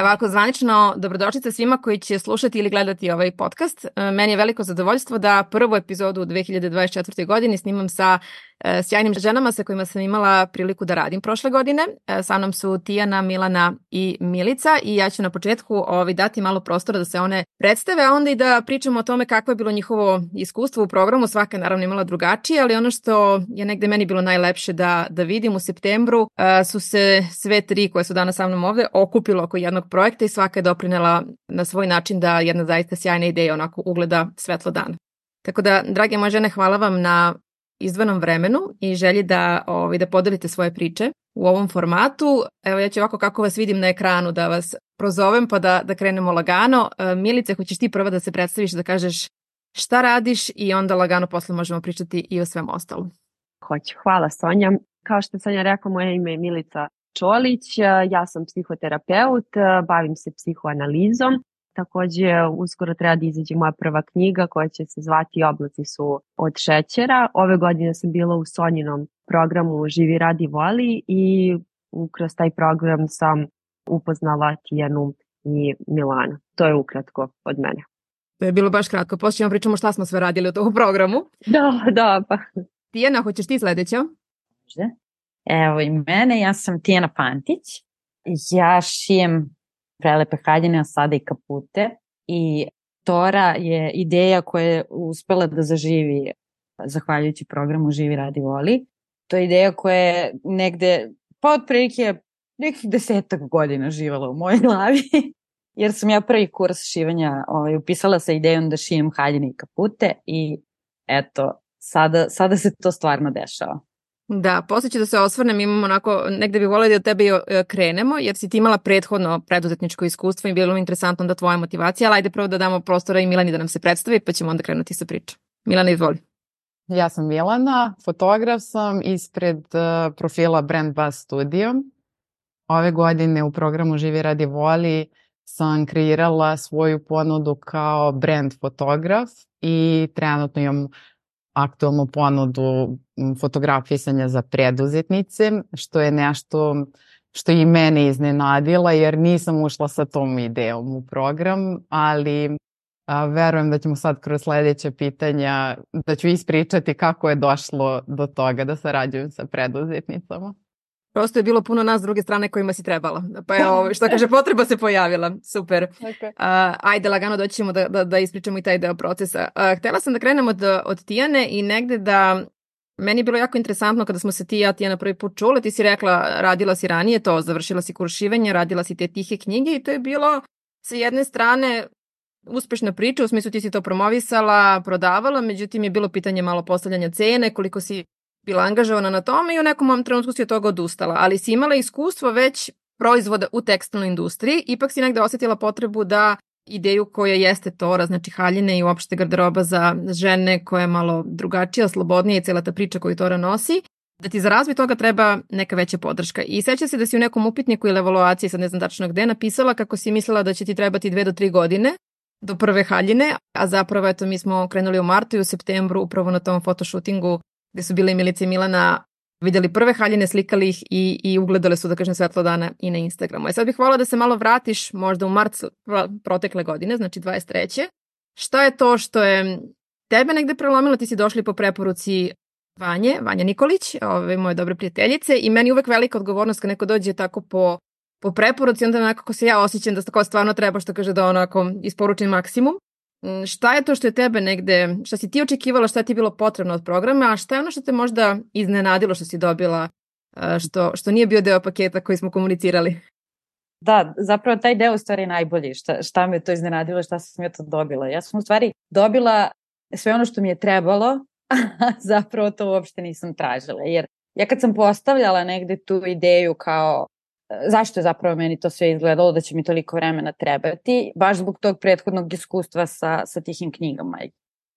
Ovako, zvanično, dobrodošlice svima koji će slušati ili gledati ovaj podcast. E, meni je veliko zadovoljstvo da prvu epizodu u 2024. godini snimam sa sjajnim ženama sa kojima sam imala priliku da radim prošle godine. E, sa mnom su Tijana, Milana i Milica i ja ću na početku ovaj, dati malo prostora da se one predstave, a onda i da pričamo o tome kako je bilo njihovo iskustvo u programu. Svaka je naravno imala drugačije, ali ono što je negde meni bilo najlepše da, da vidim u septembru su se sve tri koje su danas sa mnom ovde okupilo oko jednog projekta i svaka je doprinela na svoj način da jedna zaista sjajna ideja onako ugleda svetlo dana. Tako da, drage moje žene, hvala vam na izdvanom vremenu i želji da, ovaj, da podelite svoje priče u ovom formatu. Evo ja ću ovako kako vas vidim na ekranu da vas prozovem pa da, da krenemo lagano. E, Milice, hoćeš ti prva da se predstaviš da kažeš šta radiš i onda lagano posle možemo pričati i o svem ostalom. Hoću, hvala Sonja. Kao što je Sonja rekla, moje ime je Milica Čolić, ja sam psihoterapeut, bavim se psihoanalizom. Takođe, uskoro treba da izađe moja prva knjiga koja će se zvati Oblaci su od šećera. Ove godine sam bila u Sonjinom programu Živi, radi, voli i kroz taj program sam upoznala Tijanu i Milana. To je ukratko od mene. To je bilo baš kratko. Posle ćemo pričamo šta smo sve radili u tom programu. Da, da, pa. Tijana, hoćeš ti sledeća? Može. Evo i mene, ja sam Tijana Pantić. Ja šijem prelepe haljine, a sada i kapute. I Tora je ideja koja je uspela da zaživi zahvaljujući programu Živi radi voli. To je ideja koja je negde, pa otprilike nekih desetak godina živala u mojoj glavi. Jer sam ja prvi kurs šivanja ovaj, upisala sa idejom da šijem haljine i kapute i eto, sada, sada se to stvarno dešava. Da, posle ću da se osvrnem, imamo onako, negde bih volila da od tebe e, krenemo, jer si ti imala prethodno preduzetničko iskustvo i bilo mi interesantno da tvoja motivacija, ali ajde prvo da damo prostora i Milani da nam se predstavi, pa ćemo onda krenuti sa pričom. Milana, izvoli. Ja sam Milana, fotograf sam ispred uh, profila Brand Buzz Studio. Ove godine u programu Živi radi voli sam kreirala svoju ponudu kao brand fotograf i trenutno imam aktualnu ponudu fotografisanja za preduzetnice, što je nešto što i mene iznenadila jer nisam ušla sa tom ideom u program, ali a, verujem da ćemo sad kroz sledeće pitanja, da ću ispričati kako je došlo do toga da sarađujem sa preduzetnicama. Prosto je bilo puno nas s druge strane kojima si trebala. Pa je ovo, što kaže, potreba se pojavila. Super. Okay. Uh, ajde, lagano doćemo da, da, da ispričamo i taj deo procesa. Uh, htela sam da krenem od, od Tijane i negde da Meni je bilo jako interesantno kada smo se ti i ja Tijana prvi put čule, ti si rekla radila si ranije to, završila si kuršivanje, radila si te tihe knjige i to je bilo sa jedne strane uspešna priča, u smislu ti si to promovisala, prodavala, međutim je bilo pitanje malo postavljanja cene, koliko si bila angažovana na tome i u nekom mom trenutku si od toga odustala, ali si imala iskustvo već proizvoda u tekstilnoj industriji, ipak si negde osetila potrebu da ideju koja jeste Tora, znači haljine i uopšte garderoba za žene koja je malo drugačija, slobodnija i cela ta priča koju Tora nosi, da ti za razvoj toga treba neka veća podrška. I seća se da si u nekom upitniku ili evaluaciji, sad ne znam tačno gde, napisala kako si mislila da će ti trebati dve do tri godine do prve haljine, a zapravo eto mi smo krenuli u martu i u septembru upravo na tom fotoshootingu gde su bile Milice Milana videli prve haljine, slikali ih i, i ugledale su, da kažem, svetlo dana i na Instagramu. E sad bih volila da se malo vratiš možda u mart protekle godine, znači 23. Šta je to što je tebe negde prelomilo? Ti si došli po preporuci Vanje, Vanja Nikolić, ove moje dobre prijateljice i meni uvek velika odgovornost kad neko dođe tako po, po preporuci, onda nekako se ja osjećam da tako stvarno treba što kaže da onako isporučim maksimum. Mm, šta je to što je tebe negde, šta si ti očekivala, šta ti je bilo potrebno od programa, a šta je ono što te možda iznenadilo što si dobila, što, što nije bio deo paketa koji smo komunicirali? Da, zapravo taj deo u stvari je najbolji. Šta, šta me to iznenadilo, šta sam ja to dobila. Ja sam u stvari dobila sve ono što mi je trebalo, a zapravo to uopšte nisam tražila. Jer ja kad sam postavljala negde tu ideju kao zašto je zapravo meni to sve izgledalo da će mi toliko vremena trebati, baš zbog tog prethodnog iskustva sa, sa tihim knjigama.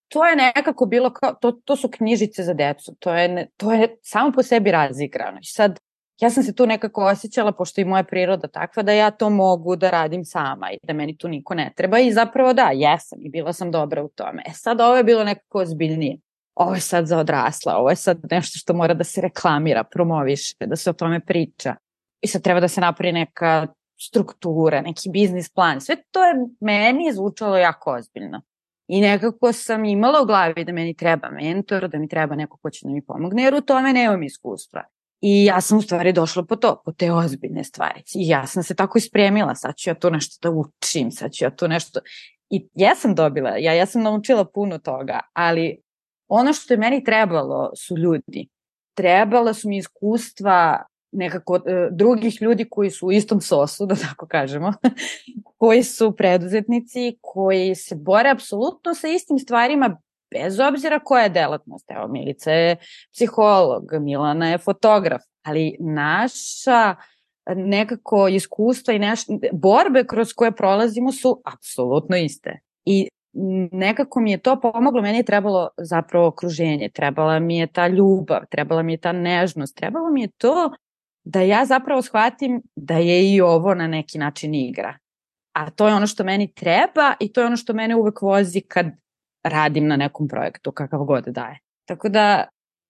to je nekako bilo kao, to, to su knjižice za decu, to je, ne, to je samo po sebi razigrano. I sad, ja sam se tu nekako osjećala, pošto i moja priroda takva, da ja to mogu da radim sama i da meni tu niko ne treba. I zapravo da, jesam i bila sam dobra u tome. E sad ovo je bilo nekako ozbiljnije. Ovo je sad za odrasla, ovo je sad nešto što mora da se reklamira, promoviše, da se o tome priča. I sad treba da se napravi neka struktura, neki biznis plan. Sve to je meni zvučalo jako ozbiljno. I nekako sam imala u glavi da meni treba mentor, da mi treba neko ko će da mi pomogne, jer u tome nemam iskustva. I ja sam u stvari došla po to, po te ozbiljne stvari. I ja sam se tako ispremila, sad ću ja to nešto da učim, sad ću ja to nešto... I ja sam dobila, ja, ja sam naučila puno toga, ali ono što je meni trebalo su ljudi. Trebala su mi iskustva nekako e, drugih ljudi koji su u istom sosu, da tako kažemo, koji su preduzetnici, koji se bore apsolutno sa istim stvarima bez obzira koja je delatnost. Evo, Milica je psiholog, Milana je fotograf, ali naša nekako iskustva i naš, borbe kroz koje prolazimo su apsolutno iste. I nekako mi je to pomoglo, meni je trebalo zapravo okruženje, trebala mi je ta ljubav, trebala mi je ta nežnost, trebalo mi je to da ja zapravo shvatim da je i ovo na neki način igra. A to je ono što meni treba i to je ono što mene uvek vozi kad radim na nekom projektu, kakav god daje. Tako da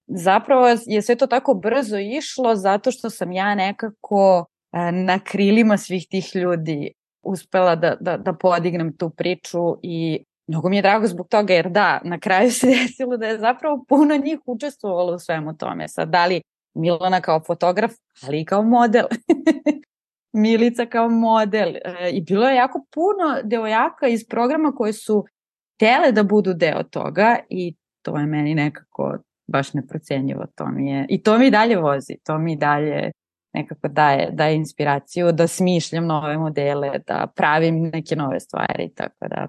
zapravo je sve to tako brzo išlo zato što sam ja nekako e, na krilima svih tih ljudi uspela da, da, da podignem tu priču i mnogo mi je drago zbog toga jer da, na kraju se desilo da je zapravo puno njih učestvovalo u svemu tome. Sad, da li Milana kao fotograf, ali i kao model. Milica kao model. E, I bilo je jako puno devojaka iz programa koje su tele da budu deo toga i to je meni nekako baš neprocenjivo. To mi je, I to mi dalje vozi, to mi dalje nekako daje, daje inspiraciju da smišljam nove modele, da pravim neke nove stvari, tako da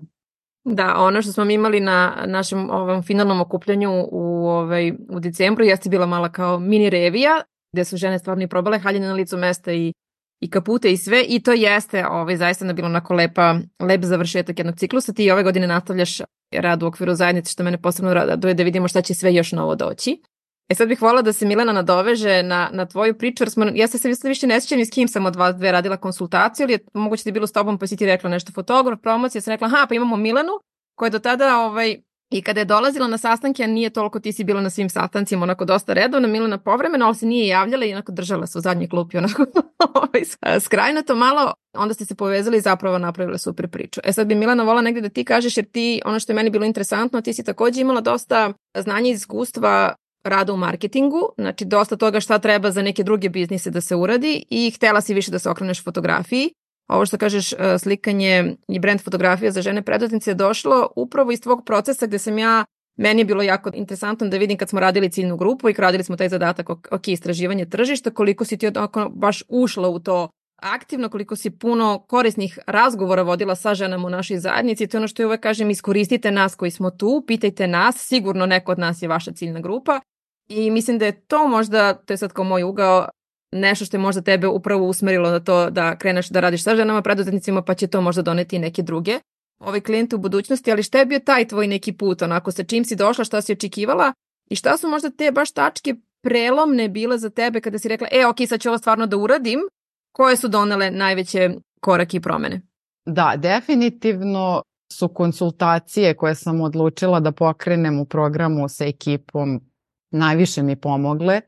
Da, ono što smo imali na našem ovom finalnom okupljanju u, ovaj, u decembru jeste bila mala kao mini revija gde su žene stvarno i probale haljene na licu mesta i, i kapute i sve i to jeste ovaj, zaista bilo onako lepa, lep završetak jednog ciklusa. Ti ove godine nastavljaš rad u okviru zajednice što mene posebno raduje da vidimo šta će sve još novo doći. E sad bih volila da se Milena nadoveže na, na tvoju priču, jer smo, ja se više ne sjećam ni s kim sam od vas dve radila konsultaciju, ali je moguće da je bilo s tobom pa si ti rekla nešto fotograf, promocija, sam rekla, ha, pa imamo Milenu, koja je do tada, ovaj, i kada je dolazila na sastanke, a nije toliko ti si bila na svim sastancima, onako dosta redovna, Milena povremeno, ali se nije javljala i onako držala se u zadnjoj klupi, onako ovaj, skrajno to malo, onda ste se povezali i zapravo napravile super priču. E sad bi Milena vola negde da ti kažeš, jer ti, ono što je meni bilo interesantno, ti si takođe imala dosta znanja i iskustva rada u marketingu, znači dosta toga šta treba za neke druge biznise da se uradi i htela si više da se okreneš fotografiji. Ovo što kažeš e, slikanje i brand fotografija za žene preduzetnice je došlo upravo iz tvog procesa gde sam ja Meni je bilo jako interesantno da vidim kad smo radili ciljnu grupu i radili smo taj zadatak ok, istraživanje tržišta, koliko si ti oko baš ušla u to aktivno, koliko si puno korisnih razgovora vodila sa ženama u našoj zajednici. To je ono što ja uvek kažem, iskoristite nas koji smo tu, pitajte nas, sigurno neko od nas je vaša ciljna grupa I mislim da je to možda, to je sad kao moj ugao, nešto što je možda tebe upravo usmerilo na to da kreneš da radiš sa ženama, preduzetnicima, pa će to možda doneti neke druge ove klijente u budućnosti, ali šta je bio taj tvoj neki put, onako sa čim si došla, šta si očekivala i šta su možda te baš tačke prelomne bile za tebe kada si rekla, e, ok, sad ću ovo stvarno da uradim, koje su donele najveće korake i promene? Da, definitivno su konsultacije koje sam odlučila da pokrenem u programu sa ekipom najviše mi pomogle.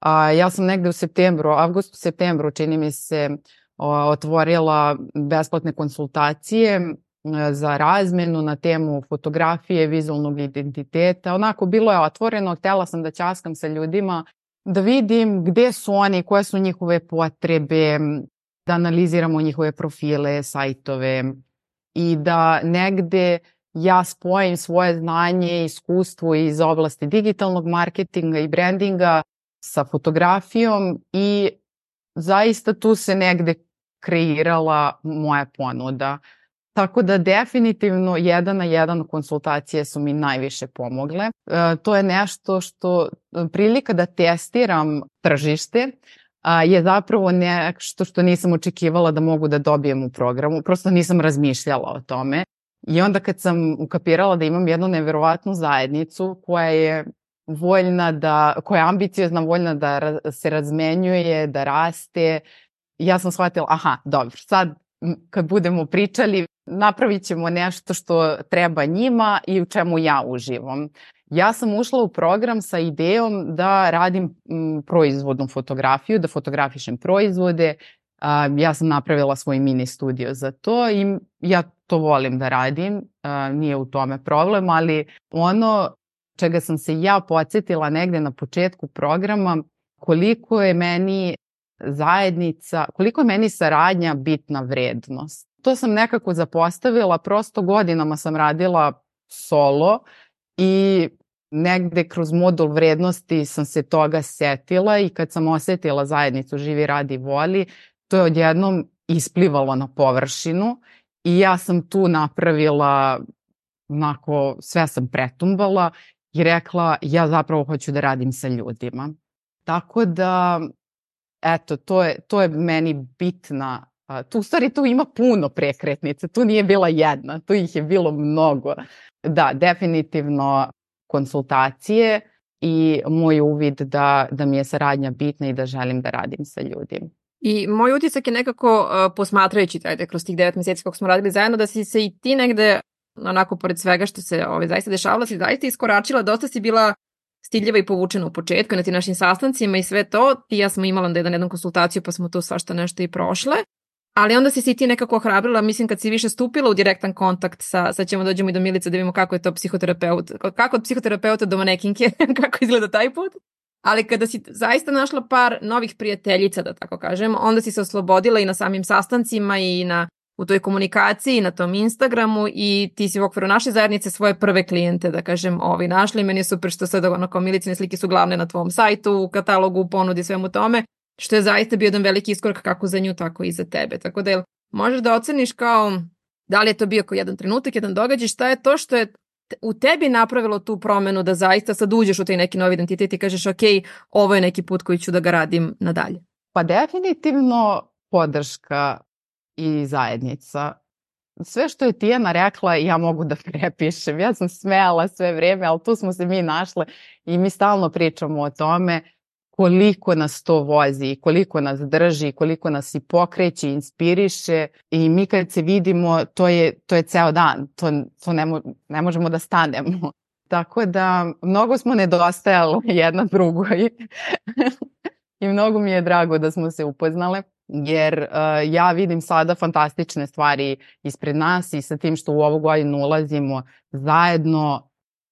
A, ja sam negde u septembru, avgustu, septembru, čini mi se, otvorila besplatne konsultacije za razmenu na temu fotografije, vizualnog identiteta. Onako, bilo je otvoreno, htela sam da časkam sa ljudima, da vidim gde su oni, koje su njihove potrebe, da analiziramo njihove profile, sajtove i da negde ja spojim svoje znanje i iskustvo iz oblasti digitalnog marketinga i brandinga sa fotografijom i zaista tu se negde kreirala moja ponuda. Tako da definitivno jedan na jedan konsultacije su mi najviše pomogle. E, to je nešto što prilika da testiram tržište a, je zapravo nešto što nisam očekivala da mogu da dobijem u programu. Prosto nisam razmišljala o tome I onda kad sam ukapirala da imam jednu neverovatnu zajednicu koja je voljna da, koja je ambiciozna, voljna da se razmenjuje, da raste, ja sam shvatila, aha, dobro, sad kad budemo pričali, napravit ćemo nešto što treba njima i u čemu ja uživam. Ja sam ušla u program sa idejom da radim proizvodnu fotografiju, da fotografišem proizvode. A, ja sam napravila svoj mini studio za to i ja to volim da radim, a, nije u tome problem, ali ono čega sam se ja podsjetila negde na početku programa, koliko je meni zajednica, koliko je meni saradnja bitna vrednost. To sam nekako zapostavila, prosto godinama sam radila solo i negde kroz modul vrednosti sam se toga setila i kad sam osetila zajednicu Živi radi voli, to je odjednom isplivalo na površinu i ja sam tu napravila onako sve sam pretumbala i rekla ja zapravo hoću da radim sa ljudima. Tako da eto, to je, to je meni bitna tu u stvari tu ima puno prekretnica, tu nije bila jedna, tu ih je bilo mnogo. Da, definitivno konsultacije i moj uvid da, da mi je saradnja bitna i da želim da radim sa ljudima. I moj utisak je nekako uh, posmatrajući tajde kroz tih devet meseci kako smo radili zajedno da si se i ti negde onako pored svega što se ovaj, zaista dešavalo si zaista iskoračila, dosta si bila stidljiva i povučena u početku na ti našim sastancima i sve to. Ti ja smo imala da jedan jednu konsultaciju pa smo tu svašta nešto i prošle. Ali onda si se ti nekako ohrabrila, mislim kad si više stupila u direktan kontakt sa, sad ćemo dođemo i do Milice da vidimo kako je to psihoterapeut, kako od psihoterapeuta do manekinke, kako izgleda taj put. Ali kada si zaista našla par novih prijateljica, da tako kažem, onda si se oslobodila i na samim sastancima i na u toj komunikaciji na tom Instagramu i ti si u okviru naše zajednice svoje prve klijente, da kažem, ovi našli. Meni je super što sad onako milicine slike su glavne na tvom sajtu, u katalogu, u ponudi, svemu tome, što je zaista bio jedan veliki iskorak kako za nju, tako i za tebe. Tako da možeš da oceniš kao da li je to bio kao jedan trenutak, jedan događaj, šta je to što je u tebi napravilo tu promenu da zaista sad uđeš u taj neki novi identitet i kažeš ok, ovo je neki put koji ću da ga radim nadalje? Pa definitivno podrška i zajednica. Sve što je Tijana rekla ja mogu da prepišem. Ja sam smela sve vreme, ali tu smo se mi našle i mi stalno pričamo o tome koliko nas to vozi, koliko nas drži, koliko nas i pokreće, inspiriše i mi kad se vidimo to je, to je ceo dan, to, to ne, mo, ne možemo da stanemo. Tako da mnogo smo nedostajali jedna drugoj i mnogo mi je drago da smo se upoznale jer uh, ja vidim sada fantastične stvari ispred nas i sa tim što u ovu godinu ulazimo zajedno,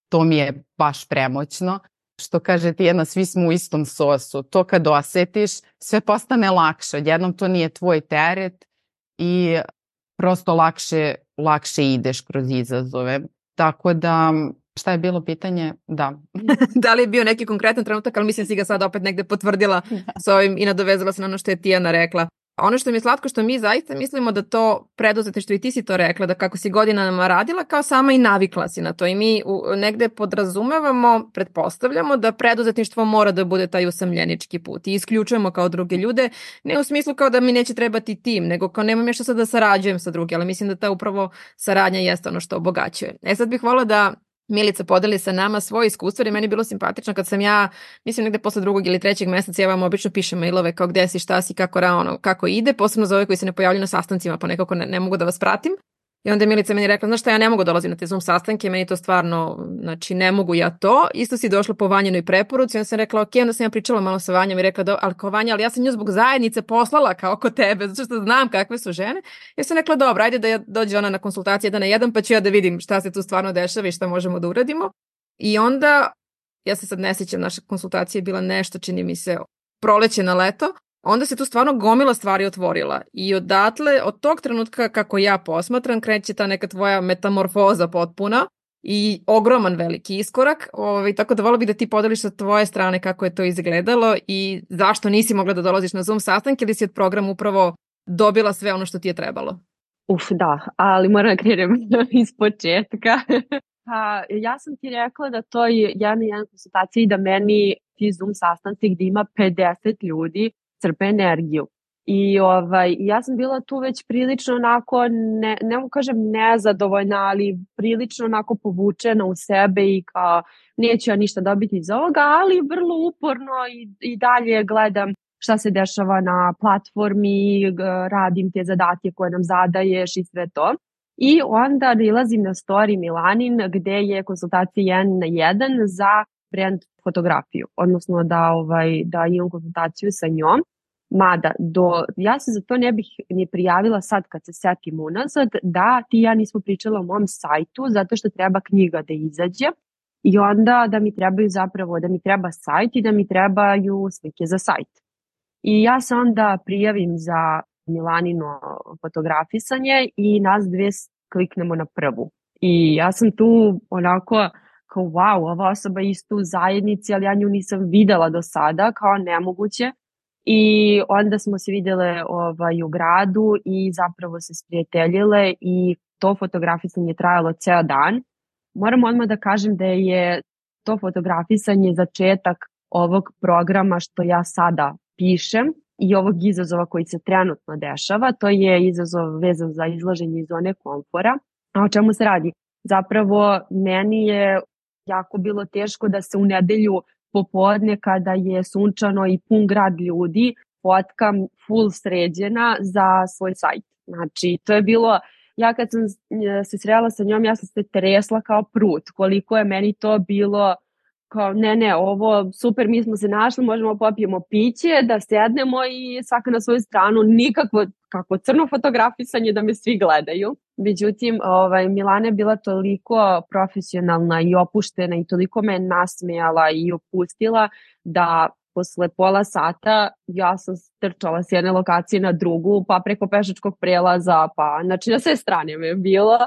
to mi je baš premoćno. Što kaže ti jedna, svi smo u istom sosu. To kad osetiš, sve postane lakše. Odjednom to nije tvoj teret i prosto lakše, lakše ideš kroz izazove. Tako da Šta je bilo pitanje? Da. da li je bio neki konkretan trenutak, ali mislim si ga sad opet negde potvrdila da. s ovim i nadovezala se na ono što je Tijana rekla. Ono što mi je slatko što mi zaista mislimo da to što i ti si to rekla, da kako si godinama radila kao sama i navikla si na to i mi u, negde podrazumevamo, pretpostavljamo da preduzetništvo mora da bude taj usamljenički put i isključujemo kao druge ljude, ne u smislu kao da mi neće trebati tim, nego kao nemam ja što sad da sarađujem sa druge, ali mislim da ta upravo saradnja jeste ono što obogaćuje. E sad bih volila da Milica podeli sa nama svoje iskustvo, jer je meni bilo simpatično kad sam ja, mislim negde posle drugog ili trećeg meseca, ja vam obično pišem mailove kao gde si, šta si, kako, ra, ono, kako ide, posebno za ove koji se ne pojavljaju na sastancima, pa nekako ne, ne mogu da vas pratim. I onda je Milica meni rekla, znaš šta, ja ne mogu dolaziti na te Zoom sastanke, meni to stvarno, znači ne mogu ja to. Isto si došla po Vanjenoj preporuci, onda sam rekla, ok, onda sam ja pričala malo sa Vanjom i rekla, ali kao Vanja, ali ja sam nju zbog zajednice poslala kao oko tebe, zato što znam kakve su žene. Ja sam rekla, dobro, ajde da ja dođe ona na konsultacije jedan na jedan, pa ću ja da vidim šta se tu stvarno dešava i šta možemo da uradimo. I onda, ja se sad ne sjećam, naša konsultacija je bila nešto, čini mi se, proleće na leto, onda se tu stvarno gomila stvari otvorila i odatle, od tog trenutka kako ja posmatram, kreće ta neka tvoja metamorfoza potpuna i ogroman veliki iskorak, ovaj, tako da volio bih da ti podeliš sa tvoje strane kako je to izgledalo i zašto nisi mogla da dolaziš na Zoom sastanke ili si od programa upravo dobila sve ono što ti je trebalo? Uf, da, ali moram da krenem iz početka. Pa, ja sam ti rekla da to je jedna jedna konsultacija i da meni ti Zoom sastanci gde ima 50 ljudi crpe energiju. I ovaj, ja sam bila tu već prilično onako, ne, ne mu kažem nezadovoljna, ali prilično onako povučena u sebe i kao neću ja ništa dobiti iz ovoga, ali vrlo uporno i, i dalje gledam šta se dešava na platformi, radim te zadatke koje nam zadaješ i sve to. I onda nalazim na story Milanin gde je konsultacija 1 na 1 za brand fotografiju, odnosno da, ovaj, da imam konsultaciju sa njom. Mada, do, ja se za to ne bih ni prijavila sad kad se setim unazad, da ti ja nismo pričala o mom sajtu zato što treba knjiga da izađe i onda da mi trebaju zapravo, da mi treba sajt i da mi trebaju slike za sajt. I ja se onda prijavim za Milanino fotografisanje i nas dve kliknemo na prvu. I ja sam tu onako kao wow, ova osoba je isto u zajednici, ali ja nju nisam videla do sada, kao nemoguće. I onda smo se videle ovaj, u gradu i zapravo se sprijateljile i to fotografisanje je trajalo ceo dan. Moram odmah da kažem da je to fotografisanje začetak ovog programa što ja sada pišem i ovog izazova koji se trenutno dešava. To je izazov vezan za izlaženje iz zone komfora. A o čemu se radi? Zapravo meni je jako bilo teško da se u nedelju popodne kada je sunčano i pun grad ljudi fotkam full sređena za svoj sajt. Znači, to je bilo, ja kad sam e, se srela sa njom, ja sam se tresla kao prut, koliko je meni to bilo kao ne, ne, ovo super, mi smo se našli, možemo popijemo piće, da sednemo i svaka na svoju stranu, nikakvo kako crno fotografisanje da me svi gledaju. Međutim, ovaj, Milana je bila toliko profesionalna i opuštena i toliko me nasmejala i opustila da posle pola sata ja sam strčala s jedne lokacije na drugu, pa preko pešačkog prelaza, pa znači na sve strane me je bilo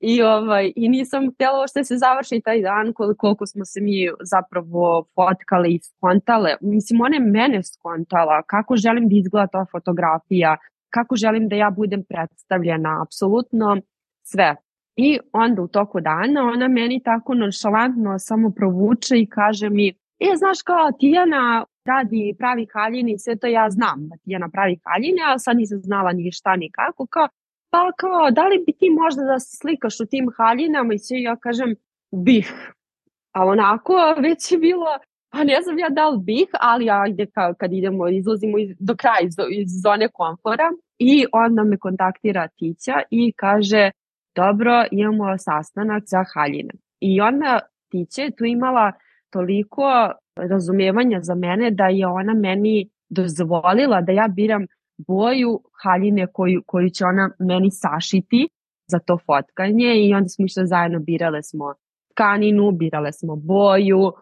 I, ovaj, I nisam htjela što se završi taj dan koliko smo se mi zapravo fotkale i skontale. Mislim, one mene skontala kako želim da izgleda ta fotografija, kako želim da ja budem predstavljena, apsolutno sve. I onda u toku dana ona meni tako nonšalantno samo provuče i kaže mi, e, znaš kao Tijana radi pravi haljini, sve to ja znam da Tijana pravi haljine, a sad nisam znala ni šta ni kako, kao pa kao, da li bi ti možda da se slikaš u tim haljinama i sve, ja kažem, bih. A onako već je bilo, pa ne znam ja da li bih, ali ajde ka, kad idemo, izlazimo iz, do kraja iz, iz zone komfora i onda me kontaktira Tića i kaže, dobro, imamo sastanak za haljine. I onda Tića tu imala toliko razumevanja za mene da je ona meni dozvolila da ja biram boju haljine koju, koju će ona meni sašiti za to fotkanje i onda smo išli zajedno, birale smo tkaninu, birale smo boju, uh,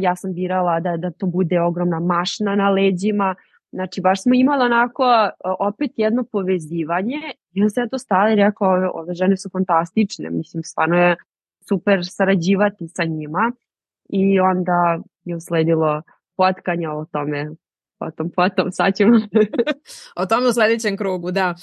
ja sam birala da, da to bude ogromna mašna na leđima, znači baš smo imali onako uh, opet jedno povezivanje i onda se to stala i rekao, ove, ove žene su fantastične, mislim stvarno je super sarađivati sa njima. I onda je usledilo fotkanje o tome potom, potom, sad ćemo. o tome u sledećem krugu, da.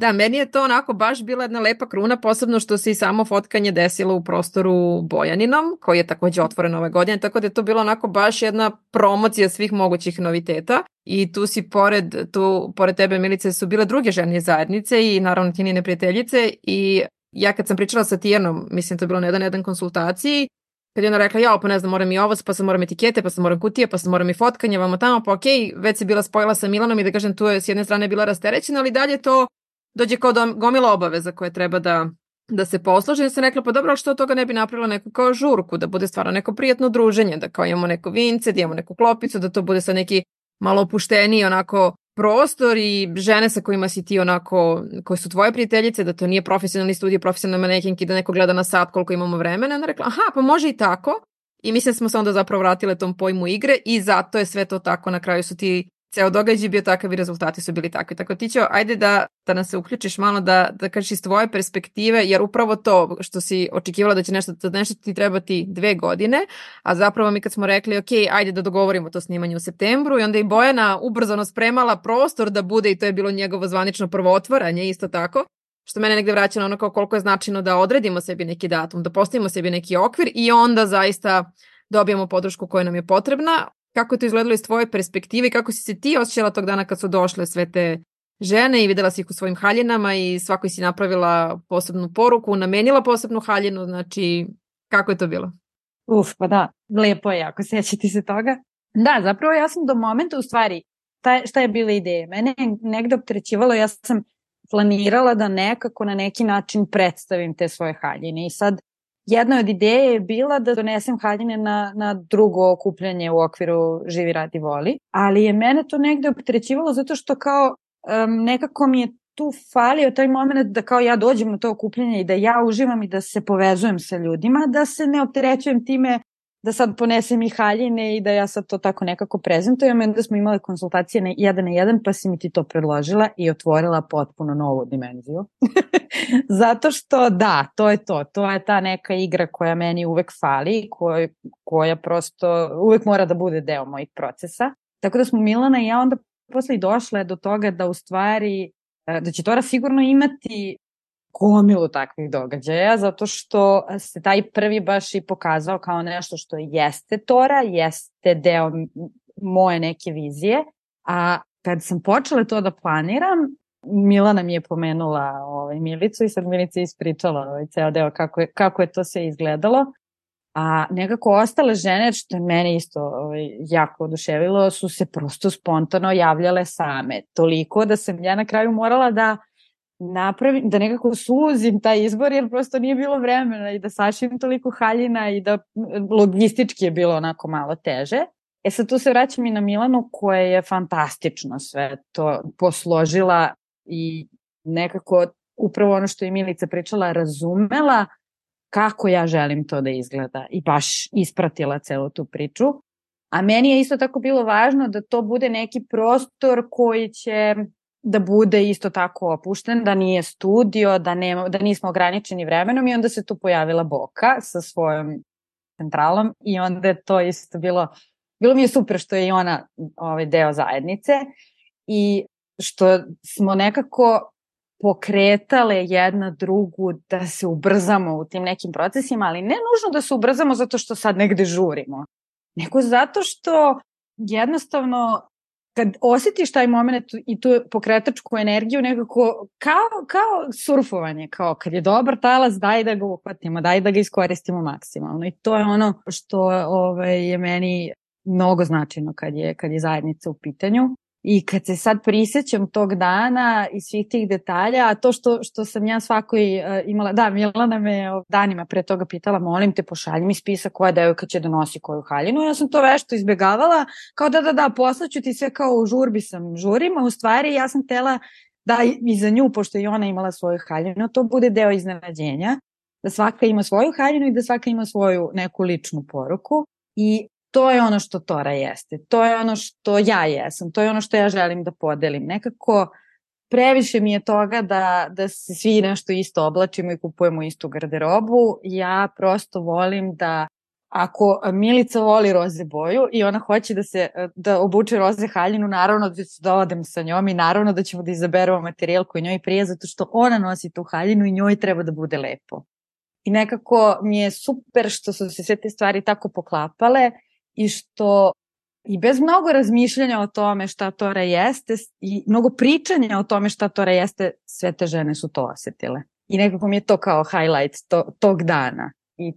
Da, meni je to onako baš bila jedna lepa kruna, posebno što se i samo fotkanje desilo u prostoru Bojaninom, koji je takođe otvoren ove godine, tako da je to bilo onako baš jedna promocija svih mogućih noviteta i tu si pored, tu, pored tebe Milice su bile druge žene zajednice i naravno tinine prijateljice i ja kad sam pričala sa Tijanom, mislim to je bilo na jedan jedan konsultaciji, kad je ona rekla, ja, pa ne znam, moram i ovo, pa sam moram etikete, pa sam moram kutije, pa sam moram i fotkanje, vamo tamo, pa okej, okay, već se bila spojila sa Milanom i da kažem, tu je s jedne strane bila rasterećena, ali dalje to dođe kao do gomila obaveza koje treba da da se posloži. Ja sam rekla, pa dobro, što od toga ne bi napravila neku kao žurku, da bude stvarno neko prijatno druženje, da kao imamo neko vince, da imamo neku klopicu, da to bude sa neki malo opušteniji, onako prostor i žene sa kojima si ti onako, koje su tvoje prijateljice, da to nije profesionalni studij, profesionalni manekinki, da neko gleda na sat koliko imamo vremena, ona rekla, aha, pa može i tako. I mislim da smo se onda zapravo vratile tom pojmu igre i zato je sve to tako, na kraju su ti ceo događaj bio takav i rezultati su bili takvi. Tako ti ćeo, ajde da, da nas se uključiš malo da, da kažeš iz tvoje perspektive, jer upravo to što si očekivala da će nešto, da nešto ti trebati dve godine, a zapravo mi kad smo rekli, ok, ajde da dogovorimo to snimanje u septembru i onda i Bojana ubrzano spremala prostor da bude i to je bilo njegovo zvanično prvo otvaranje isto tako, što mene negde vraća na ono kao koliko je značajno da odredimo sebi neki datum, da postavimo sebi neki okvir i onda zaista dobijemo podršku koja nam je potrebna kako je to izgledalo iz tvoje perspektive i kako si se ti osjećala tog dana kad su došle sve te žene i videla si ih u svojim haljinama i svakoj si napravila posebnu poruku, namenila posebnu haljinu, znači kako je to bilo? Uf, pa da, lepo je ako sećati se toga. Da, zapravo ja sam do momenta u stvari, šta, šta je bila ideja? Mene je negde optrećivalo, ja sam planirala da nekako na neki način predstavim te svoje haljine i sad jedna od ideje je bila da donesem haljine na, na drugo okupljanje u okviru Živi radi voli, ali je mene to negde optrećivalo zato što kao um, nekako mi je tu falio taj moment da kao ja dođem na to okupljanje i da ja uživam i da se povezujem sa ljudima, da se ne opterećujem time da sad ponesem i haljine i da ja sad to tako nekako prezentujem. Onda smo imali konsultacije na jedan na jedan pa si mi ti to predložila i otvorila potpuno novu dimenziju. Zato što da, to je to. To je ta neka igra koja meni uvek fali, koj, koja prosto uvek mora da bude deo mojih procesa. Tako da smo Milana i ja onda posle i došle do toga da u stvari e, da će Tora sigurno imati gomilu takvih događaja, zato što se taj prvi baš i pokazao kao nešto što jeste Tora, jeste deo moje neke vizije, a kad sam počela to da planiram, Milana mi je pomenula ovaj, Milicu i sad Milica ispričala ovaj, ceo deo kako je, kako je to sve izgledalo. A nekako ostale žene, što je mene isto ovaj, jako oduševilo, su se prosto spontano javljale same. Toliko da sam ja na kraju morala da napravim, da nekako suzim taj izbor jer prosto nije bilo vremena i da sašim toliko haljina i da logistički je bilo onako malo teže. E sad tu se vraćam i na Milanu koja je fantastično sve to posložila i nekako upravo ono što je Milica pričala razumela kako ja želim to da izgleda i baš ispratila celu tu priču. A meni je isto tako bilo važno da to bude neki prostor koji će da bude isto tako opušten, da nije studio, da, nema, da nismo ograničeni vremenom i onda se tu pojavila Boka sa svojom centralom i onda je to isto bilo, bilo mi je super što je i ona ovaj deo zajednice i što smo nekako pokretale jedna drugu da se ubrzamo u tim nekim procesima, ali ne nužno da se ubrzamo zato što sad negde žurimo, nego zato što jednostavno kad osjetiš taj moment i tu pokretačku energiju nekako kao, kao surfovanje, kao kad je dobar talas daj da ga uhvatimo, daj da ga iskoristimo maksimalno i to je ono što ovaj, je meni mnogo značajno kad je, kad je zajednica u pitanju. I kad se sad prisjećam tog dana i svih tih detalja, a to što, što sam ja svakoj uh, imala, da, Milana me danima pre toga pitala, molim te, pošalji mi spisak koja devojka će da nosi koju haljinu. Ja sam to vešto izbjegavala, kao da, da, da, poslaću ti sve kao u žurbi sam žurim, a u stvari ja sam tela da i za nju, pošto i ona imala svoju haljinu, to bude deo iznenađenja, da svaka ima svoju haljinu i da svaka ima svoju neku ličnu poruku. I to je ono što Tora jeste, to je ono što ja jesam, to je ono što ja želim da podelim. Nekako previše mi je toga da, da se svi nešto isto oblačimo i kupujemo istu garderobu. Ja prosto volim da ako Milica voli roze boju i ona hoće da se da obuče roze haljinu, naravno da ću da odem sa njom i naravno da ćemo da izaberemo materijal koji njoj prije zato što ona nosi tu haljinu i njoj treba da bude lepo. I nekako mi je super što su se sve te stvari tako poklapale i što i bez mnogo razmišljanja o tome šta Tora jeste i mnogo pričanja o tome šta Tora jeste, sve te žene su to osetile. I nekako mi je to kao highlight to, tog dana. I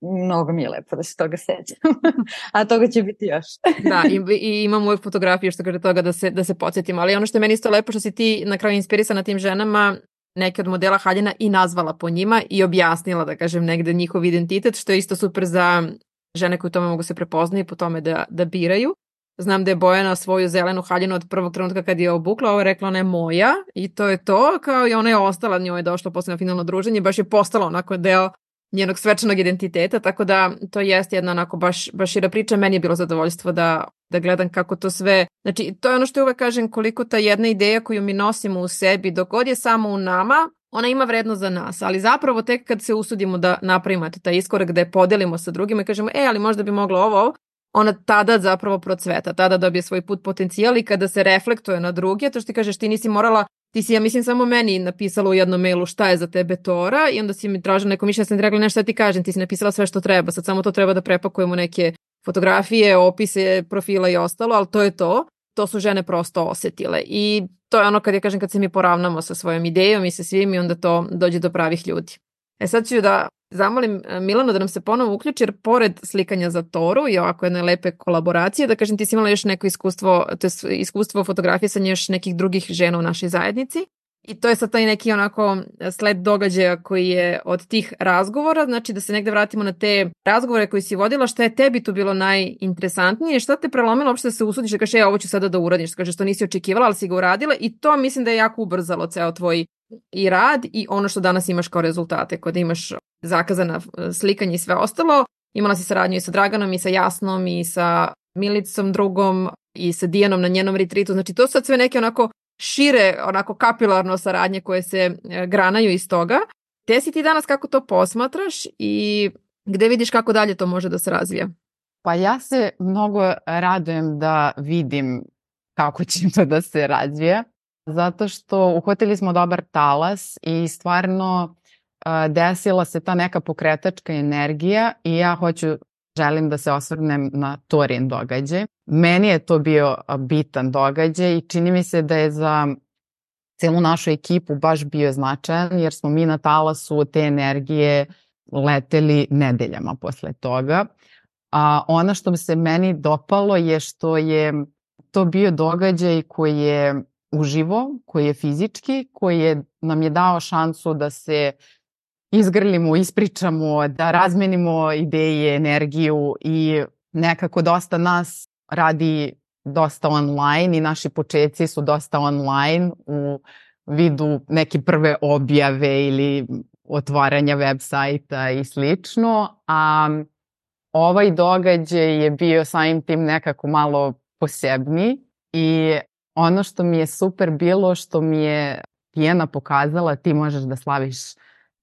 mnogo mi je lepo da se toga sećam. A toga će biti još. da, i, i imam uvek fotografiju što kaže toga da se, da se podsjetim. Ali ono što je meni isto lepo što si ti na kraju inspirisana tim ženama, neke od modela haljina i nazvala po njima i objasnila, da kažem, negde njihov identitet, što je isto super za žene koje u tome mogu se prepoznati po tome da, da biraju. Znam da je Bojana svoju zelenu haljinu od prvog trenutka kad je obukla, ovo je rekla ona je moja i to je to, kao i ona je ostala, njoj je došla posle na finalno druženje, baš je postala onako deo njenog svečanog identiteta, tako da to jeste jedna onako baš, baš šira priča. Meni je bilo zadovoljstvo da, da gledam kako to sve, znači to je ono što uvek kažem koliko ta jedna ideja koju mi nosimo u sebi, dok god je samo u nama, ona ima vrednost za nas, ali zapravo tek kad se usudimo da napravimo taj iskorak, da je podelimo sa drugima i kažemo, e, ali možda bi moglo ovo, ona tada zapravo procveta, tada dobije svoj put potencijal i kada se reflektuje na druge, to što ti kažeš, ti nisi morala, ti si, ja mislim, samo meni napisala u jednom mailu šta je za tebe Tora i onda si mi tražila neko mišljenje, sam ti rekla nešto da ti kažem, ti si napisala sve što treba, sad samo to treba da prepakujemo neke fotografije, opise, profila i ostalo, ali to je to. To su žene prosto osetile i to je ono kad ja kažem kad se mi poravnamo sa svojom idejom i sa svim i onda to dođe do pravih ljudi. E sad ću da zamolim e, Milanu da nam se ponovo uključi jer pored slikanja za Toru i ovako jedne lepe kolaboracije, da kažem ti si imala još neko iskustvo, to je iskustvo fotografisanja još nekih drugih žena u našoj zajednici. I to je sad taj neki onako sled događaja koji je od tih razgovora, znači da se negde vratimo na te razgovore koji si vodila, šta je tebi tu bilo najinteresantnije, šta te prelomilo uopšte da se usudiš da kažeš, e, ovo ću sada da uradiš, da kažeš, što nisi očekivala, ali si ga uradila i to mislim da je jako ubrzalo ceo tvoj i rad i ono što danas imaš kao rezultate, kod imaš zakazana slikanje i sve ostalo. Imala si saradnju i sa Draganom i sa Jasnom i sa Milicom drugom i sa Dijanom na njenom retritu. Znači to su sad sve neke onako šire, onako kapilarno saradnje koje se e, granaju iz toga. Te si ti danas kako to posmatraš i gde vidiš kako dalje to može da se razvija? Pa ja se mnogo radujem da vidim kako će to da se razvija, zato što uhvatili smo dobar talas i stvarno desila se ta neka pokretačka energija i ja hoću želim da se osvrnem na Torin događaj. Meni je to bio bitan događaj i čini mi se da je za celu našu ekipu baš bio značajan jer smo mi na talasu te energije leteli nedeljama posle toga. A ono što se meni dopalo je što je to bio događaj koji je uživo, koji je fizički, koji je, nam je dao šansu da se izgrlimo, ispričamo, da razmenimo ideje, energiju i nekako dosta nas radi dosta online i naši početci su dosta online u vidu neke prve objave ili otvaranja web sajta i slično, a ovaj događaj je bio samim tim nekako malo posebni i ono što mi je super bilo što mi je Pijena pokazala ti možeš da slaviš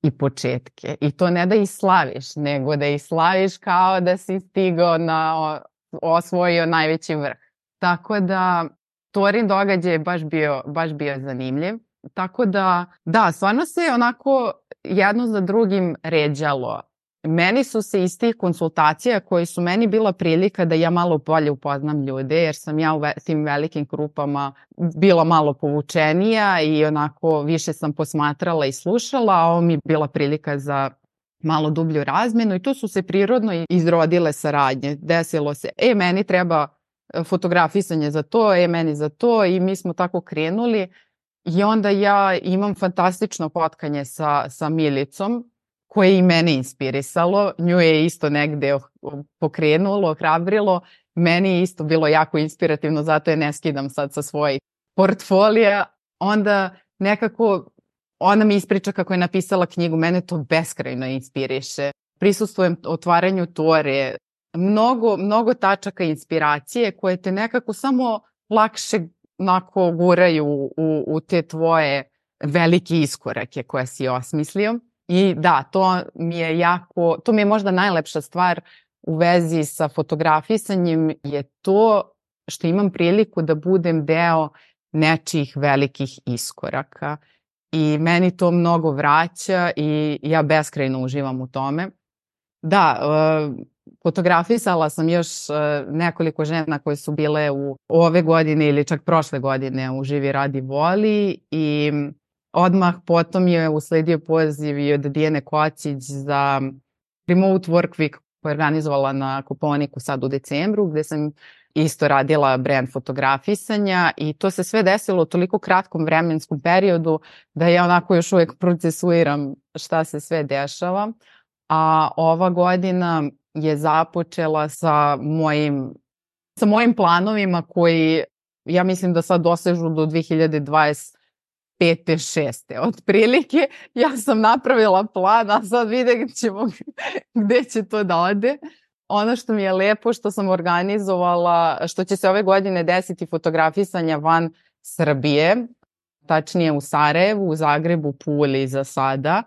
i početke. I to ne da ih slaviš, nego da ih slaviš kao da si stigao na osvojio najveći vrh. Tako da Torin događaj je baš bio, baš bio zanimljiv. Tako da, da, stvarno se onako jedno za drugim ređalo. Meni su se iz tih konsultacija koji su meni bila prilika da ja malo bolje upoznam ljude jer sam ja u ve tim velikim grupama bila malo povučenija i onako više sam posmatrala i slušala, a ovo mi je bila prilika za malo dublju razmenu i tu su se prirodno izrodile saradnje. Desilo se, e, meni treba e, fotografisanje za to, e, meni za to i mi smo tako krenuli i onda ja imam fantastično potkanje sa, sa Milicom koje i mene inspirisalo. Nju je isto negde pokrenulo, ohrabrilo. Meni je isto bilo jako inspirativno, zato je ne skidam sad sa svojih portfolija. Onda nekako ona mi ispriča kako je napisala knjigu, mene to beskrajno inspiriše. Prisustujem otvaranju tore, mnogo, mnogo tačaka inspiracije koje te nekako samo lakše nako guraju u, u te tvoje velike iskorake koje si osmislio. I da, to mi je jako, to mi je možda najlepša stvar u vezi sa fotografisanjem je to što imam priliku da budem deo nečijih velikih iskoraka. I meni to mnogo vraća i ja beskrajno uživam u tome. Da, uh, fotografisala sam još uh, nekoliko žena koje su bile u ove godine ili čak prošle godine u Živi radi voli i Odmah potom je usledio poziv i od Dijene Kocić za Remote Work Week koja je organizovala na Kuponiku sad u decembru, gde sam isto radila brand fotografisanja i to se sve desilo u toliko kratkom vremenskom periodu da ja onako još uvek procesuiram šta se sve dešava. A ova godina je započela sa mojim, sa mojim planovima koji ja mislim da sad dosežu do 2020 pete, šeste. Otprilike ja sam napravila plan, a sad vidjet ćemo gde će to da ode. Ono što mi je lepo što sam organizovala, što će se ove godine desiti fotografisanja van Srbije, tačnije u Sarajevu, u Zagrebu, Puli za sada.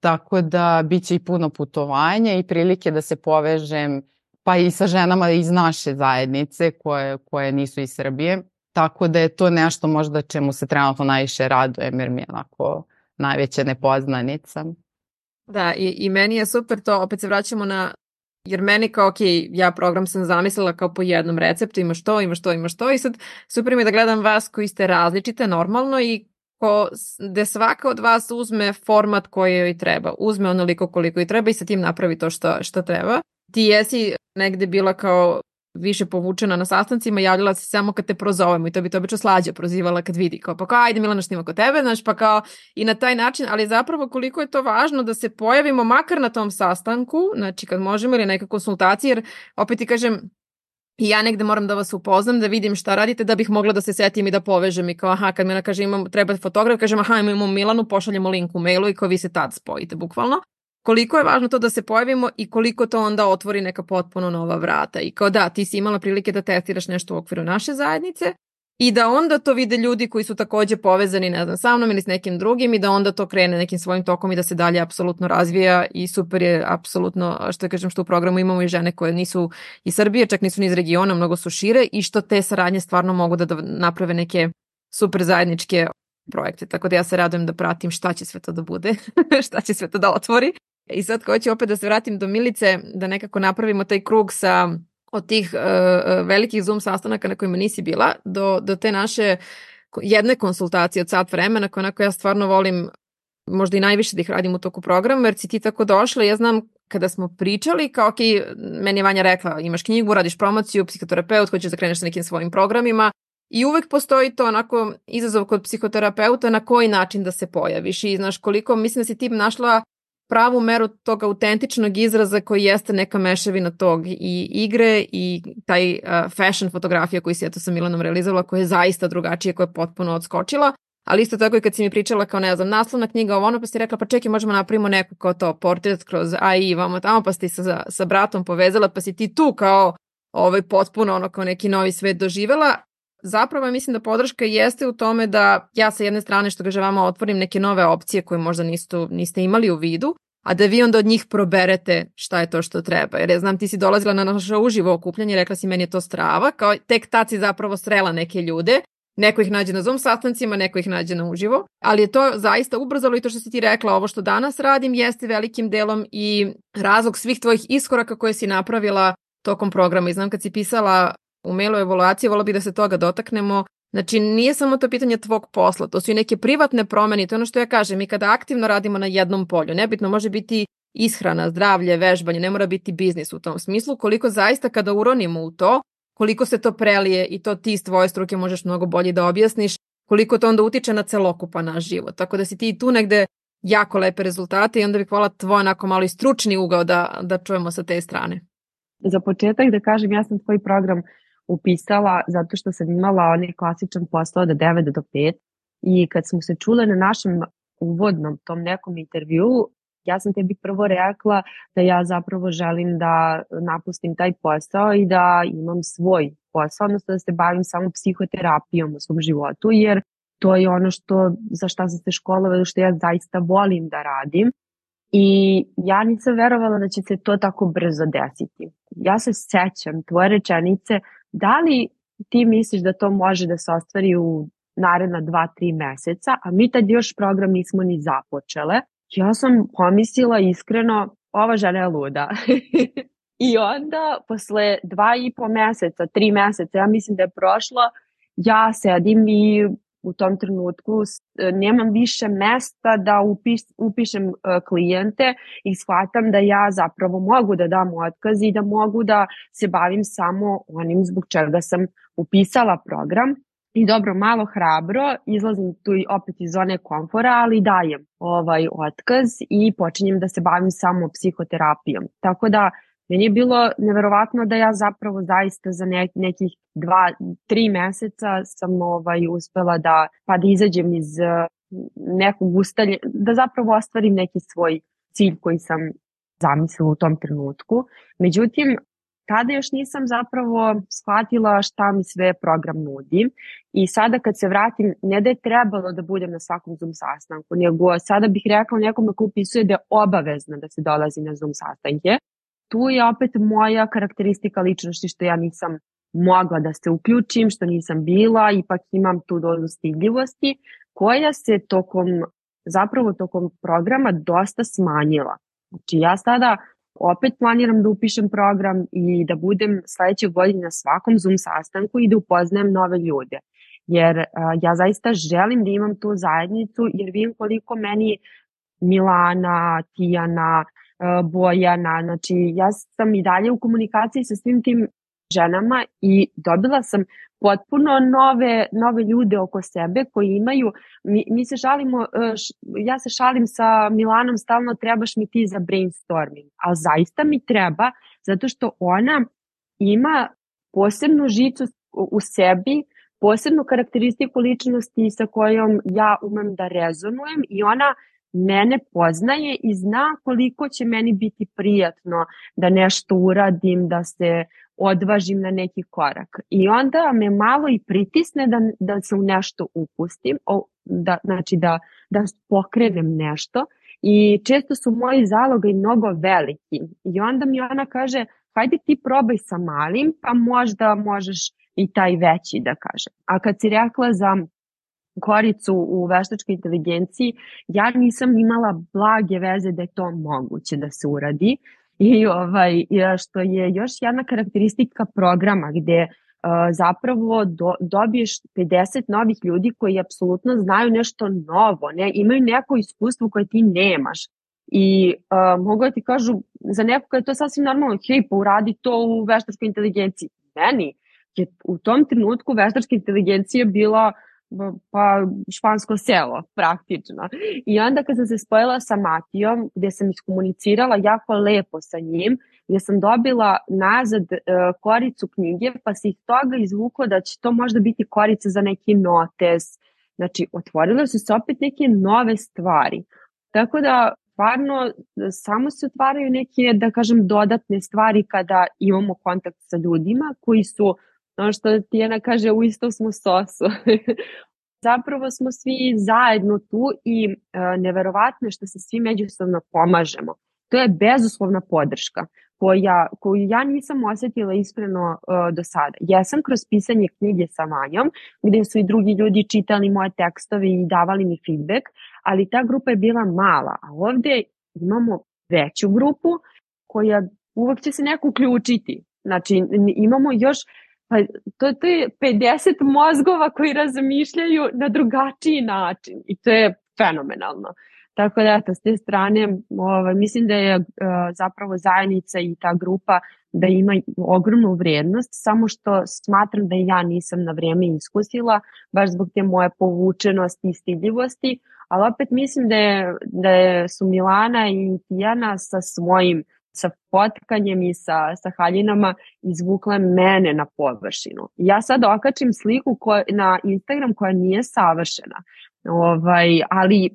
Tako da bit će i puno putovanja i prilike da se povežem pa i sa ženama iz naše zajednice koje, koje nisu iz Srbije Tako da je to nešto možda čemu se trenutno najviše radujem jer mi je onako najveća nepoznanica. Da, i, i meni je super to, opet se vraćamo na Jer meni kao, ok, ja program sam zamislila kao po jednom receptu, imaš to, imaš to, imaš to i sad super mi je da gledam vas koji ste različite normalno i ko, gde svaka od vas uzme format koji joj treba, uzme onoliko koliko i treba i sa tim napravi to što, što treba. Ti jesi negde bila kao više povučena na sastancima, javljala se samo kad te prozovemo i to bi to obično slađa prozivala kad vidi, kao pa kao ajde Milana snima kod tebe, znaš, pa kao i na taj način, ali zapravo koliko je to važno da se pojavimo makar na tom sastanku, znači kad možemo ili neka konsultacija, jer opet ti kažem, I ja negde moram da vas upoznam, da vidim šta radite, da bih mogla da se setim i da povežem i kao, aha, kad mi kaže imam, treba fotograf, kažem, aha, imamo Milanu, pošaljemo link u mailu i kao vi se tad spojite, bukvalno koliko je važno to da se pojavimo i koliko to onda otvori neka potpuno nova vrata. I kao da, ti si imala prilike da testiraš nešto u okviru naše zajednice i da onda to vide ljudi koji su takođe povezani, ne znam, sa mnom ili s nekim drugim i da onda to krene nekim svojim tokom i da se dalje apsolutno razvija i super je apsolutno, što kažem, što u programu imamo i žene koje nisu iz Srbije, čak nisu ni iz regiona, mnogo su šire i što te saradnje stvarno mogu da, naprave neke super zajedničke projekte. Tako da ja se radujem da pratim šta će sve to da bude, šta će sve to da otvori I sad hoću opet da se vratim do Milice, da nekako napravimo taj krug sa od tih uh, velikih Zoom sastanaka na kojima nisi bila, do, do te naše jedne konsultacije od sat vremena koje onako ja stvarno volim možda i najviše da ih radim u toku programa, jer si ti tako došla, ja znam kada smo pričali, kao ok, meni je Vanja rekla, imaš knjigu, radiš promociju, psihoterapeut, hoćeš da kreneš sa nekim svojim programima, I uvek postoji to onako izazov kod psihoterapeuta na koji način da se pojaviš i znaš koliko, mislim da si ti našla pravu meru tog autentičnog izraza koji jeste neka mešavina tog i igre i taj uh, fashion fotografija koji si eto sa Milanom realizovala koja je zaista drugačija, koja je potpuno odskočila. Ali isto tako i kad si mi pričala kao ne znam, naslovna knjiga ovo ono pa si rekla pa čekaj možemo napravimo neku kao to portret kroz AI vamo tamo pa si sa, sa bratom povezala pa si ti tu kao ovaj potpuno ono kao neki novi svet doživela zapravo mislim da podrška jeste u tome da ja sa jedne strane što kaže vama otvorim neke nove opcije koje možda niste, niste imali u vidu, a da vi onda od njih proberete šta je to što treba. Jer ja znam ti si dolazila na naše uživo okupljanje, rekla si meni je to strava, kao tek tad si zapravo srela neke ljude, Neko ih nađe na Zoom sastancima, neko ih nađe na uživo, ali je to zaista ubrzalo i to što si ti rekla, ovo što danas radim jeste velikim delom i razlog svih tvojih iskoraka koje si napravila tokom programa. I znam kad si pisala u mailu evaluacije, volao bih da se toga dotaknemo. Znači, nije samo to pitanje tvog posla, to su i neke privatne promene, to je ono što ja kažem, mi kada aktivno radimo na jednom polju, nebitno može biti ishrana, zdravlje, vežbanje, ne mora biti biznis u tom smislu, koliko zaista kada uronimo u to, koliko se to prelije i to ti iz tvoje struke možeš mnogo bolje da objasniš, koliko to onda utiče na celokupan naš život. Tako da si ti tu negde jako lepe rezultate i onda bih hvala tvoj onako malo i stručni ugao da, da čujemo sa te strane. Za početak da kažem, ja sam tvoj program upisala zato što sam imala onaj klasičan posao od 9 do 5 i kad smo se čule na našem uvodnom tom nekom intervju, ja sam tebi prvo rekla da ja zapravo želim da napustim taj posao i da imam svoj posao, odnosno da se bavim samo psihoterapijom u svom životu, jer to je ono što, za šta sam se školovala, što ja zaista volim da radim. I ja nisam verovala da će se to tako brzo desiti. Ja se sećam tvoje rečenice Da li ti misliš da to može da se ostvari u naredna dva, tri meseca, a mi tad još program nismo ni započele. Ja sam pomislila iskreno, ova žena je luda. I onda, posle dva i po meseca, tri meseca, ja mislim da je prošlo, ja sedim i u tom trenutku e, nemam više mesta da upis, upišem uh, klijente i shvatam da ja zapravo mogu da dam otkaz i da mogu da se bavim samo onim zbog čega sam upisala program. I dobro, malo hrabro, izlazim tu i opet iz zone komfora, ali dajem ovaj otkaz i počinjem da se bavim samo psihoterapijom. Tako da Meni je bilo neverovatno da ja zapravo zaista za ne, nekih dva, tri meseca sam ovaj, uspela da, pa da izađem iz eh, nekog ustalja, da zapravo ostvarim neki svoj cilj koji sam zamislila u tom trenutku. Međutim, tada još nisam zapravo shvatila šta mi sve program nudi i sada kad se vratim, ne da je trebalo da budem na svakom Zoom sastanku, nego sada bih rekla nekome ko upisuje da je obavezno da se dolazi na Zoom sastanke, tu je opet moja karakteristika ličnosti što ja nisam mogla da se uključim, što nisam bila, ipak imam tu dozu stidljivosti koja se tokom, zapravo tokom programa dosta smanjila. Znači ja sada opet planiram da upišem program i da budem sledeće godine na svakom Zoom sastanku i da upoznajem nove ljude. Jer uh, ja zaista želim da imam tu zajednicu jer vidim koliko meni Milana, Tijana, Bojana, znači ja sam i dalje u komunikaciji sa svim tim ženama i dobila sam potpuno nove, nove ljude oko sebe koji imaju, mi, mi se šalimo, e, š, ja se šalim sa Milanom stalno trebaš mi ti za brainstorming, a zaista mi treba zato što ona ima posebnu žicu u sebi, posebnu karakteristiku ličnosti sa kojom ja umem da rezonujem i ona mene poznaje i zna koliko će meni biti prijatno da nešto uradim, da se odvažim na neki korak. I onda me malo i pritisne da, da se u nešto upustim, o, da, znači da, da pokrenem nešto i često su moji zaloga i mnogo veliki. I onda mi ona kaže, hajde ti probaj sa malim, pa možda možeš i taj veći da kaže. A kad si rekla za koricu u veštačkoj inteligenciji, ja nisam imala blage veze da je to moguće da se uradi. I ovaj, što je još jedna karakteristika programa gde uh, zapravo do, dobiješ 50 novih ljudi koji apsolutno znaju nešto novo, ne, imaju neko iskustvo koje ti nemaš. I uh, mogu da ti kažu, za nekoga je to sasvim normalno, hej, pa uradi to u veštačkoj inteligenciji. Meni je u tom trenutku veštačka inteligencija bila pa špansko selo praktično. I onda kad sam se spojila sa Matijom, gde sam iskomunicirala jako lepo sa njim, gde sam dobila nazad uh, koricu knjige, pa se ih toga izvuklo da će to možda biti korica za neki notes. Znači, otvorile su se opet neke nove stvari. Tako da, stvarno, samo se otvaraju neke, da kažem, dodatne stvari kada imamo kontakt sa ljudima koji su ono što Tijena kaže, u istom smo sosu. Zapravo smo svi zajedno tu i e, neverovatno je što se svi međusobno pomažemo. To je bezuslovna podrška koja, koju ja nisam osetila iskreno uh, do sada. Jesam kroz pisanje knjige sa Vanjom, gde su i drugi ljudi čitali moje tekstove i davali mi feedback, ali ta grupa je bila mala, a ovde imamo veću grupu koja uvek će se neko uključiti. Znači, imamo još Pa to, to je 50 mozgova koji razmišljaju na drugačiji način i to je fenomenalno. Tako da, eto, s te strane, ovaj, mislim da je uh, zapravo zajednica i ta grupa da ima ogromnu vrednost, samo što smatram da ja nisam na vrijeme iskusila, baš zbog te moje povučenosti i stidljivosti, ali opet mislim da, je, da je, su Milana i Tijana sa svojim sa potkanjem i sa, sa haljinama izvukle mene na površinu. Ja sad okačim sliku koja, na Instagram koja nije savršena, ovaj, ali,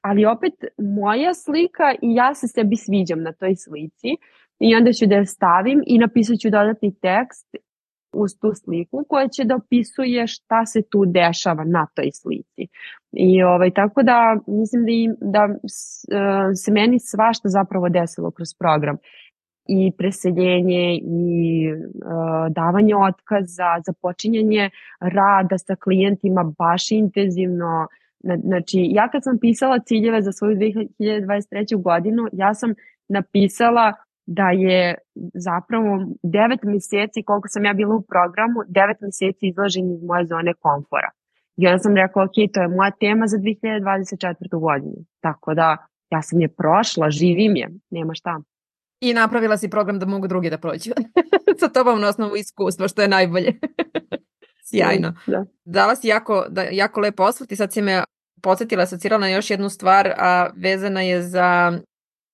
ali opet moja slika i ja se sebi sviđam na toj slici i onda ću da je stavim i napisat ću dodatni tekst uz tu sliku koja će da opisuje šta se tu dešava na toj slici. I ovaj, tako da mislim da, im, da e, se meni svašta zapravo desilo kroz program i preseljenje i uh, davanje otkaza, započinjanje rada sa klijentima baš intenzivno. Znači, ja kad sam pisala ciljeve za svoju 2023. godinu, ja sam napisala da je zapravo devet meseci, koliko sam ja bila u programu, devet meseci izlažen iz moje zone komfora. I onda sam rekla, ok, to je moja tema za 2024. godinu. Tako da, ja sam je prošla, živim je, nema šta. I napravila si program da mogu drugi da prođu. Sa tobom na osnovu iskustva, što je najbolje. Sjajno. Da. Dala si jako, da, jako lepo osvrt i sad si me podsjetila, asocirala na još jednu stvar, a vezana je za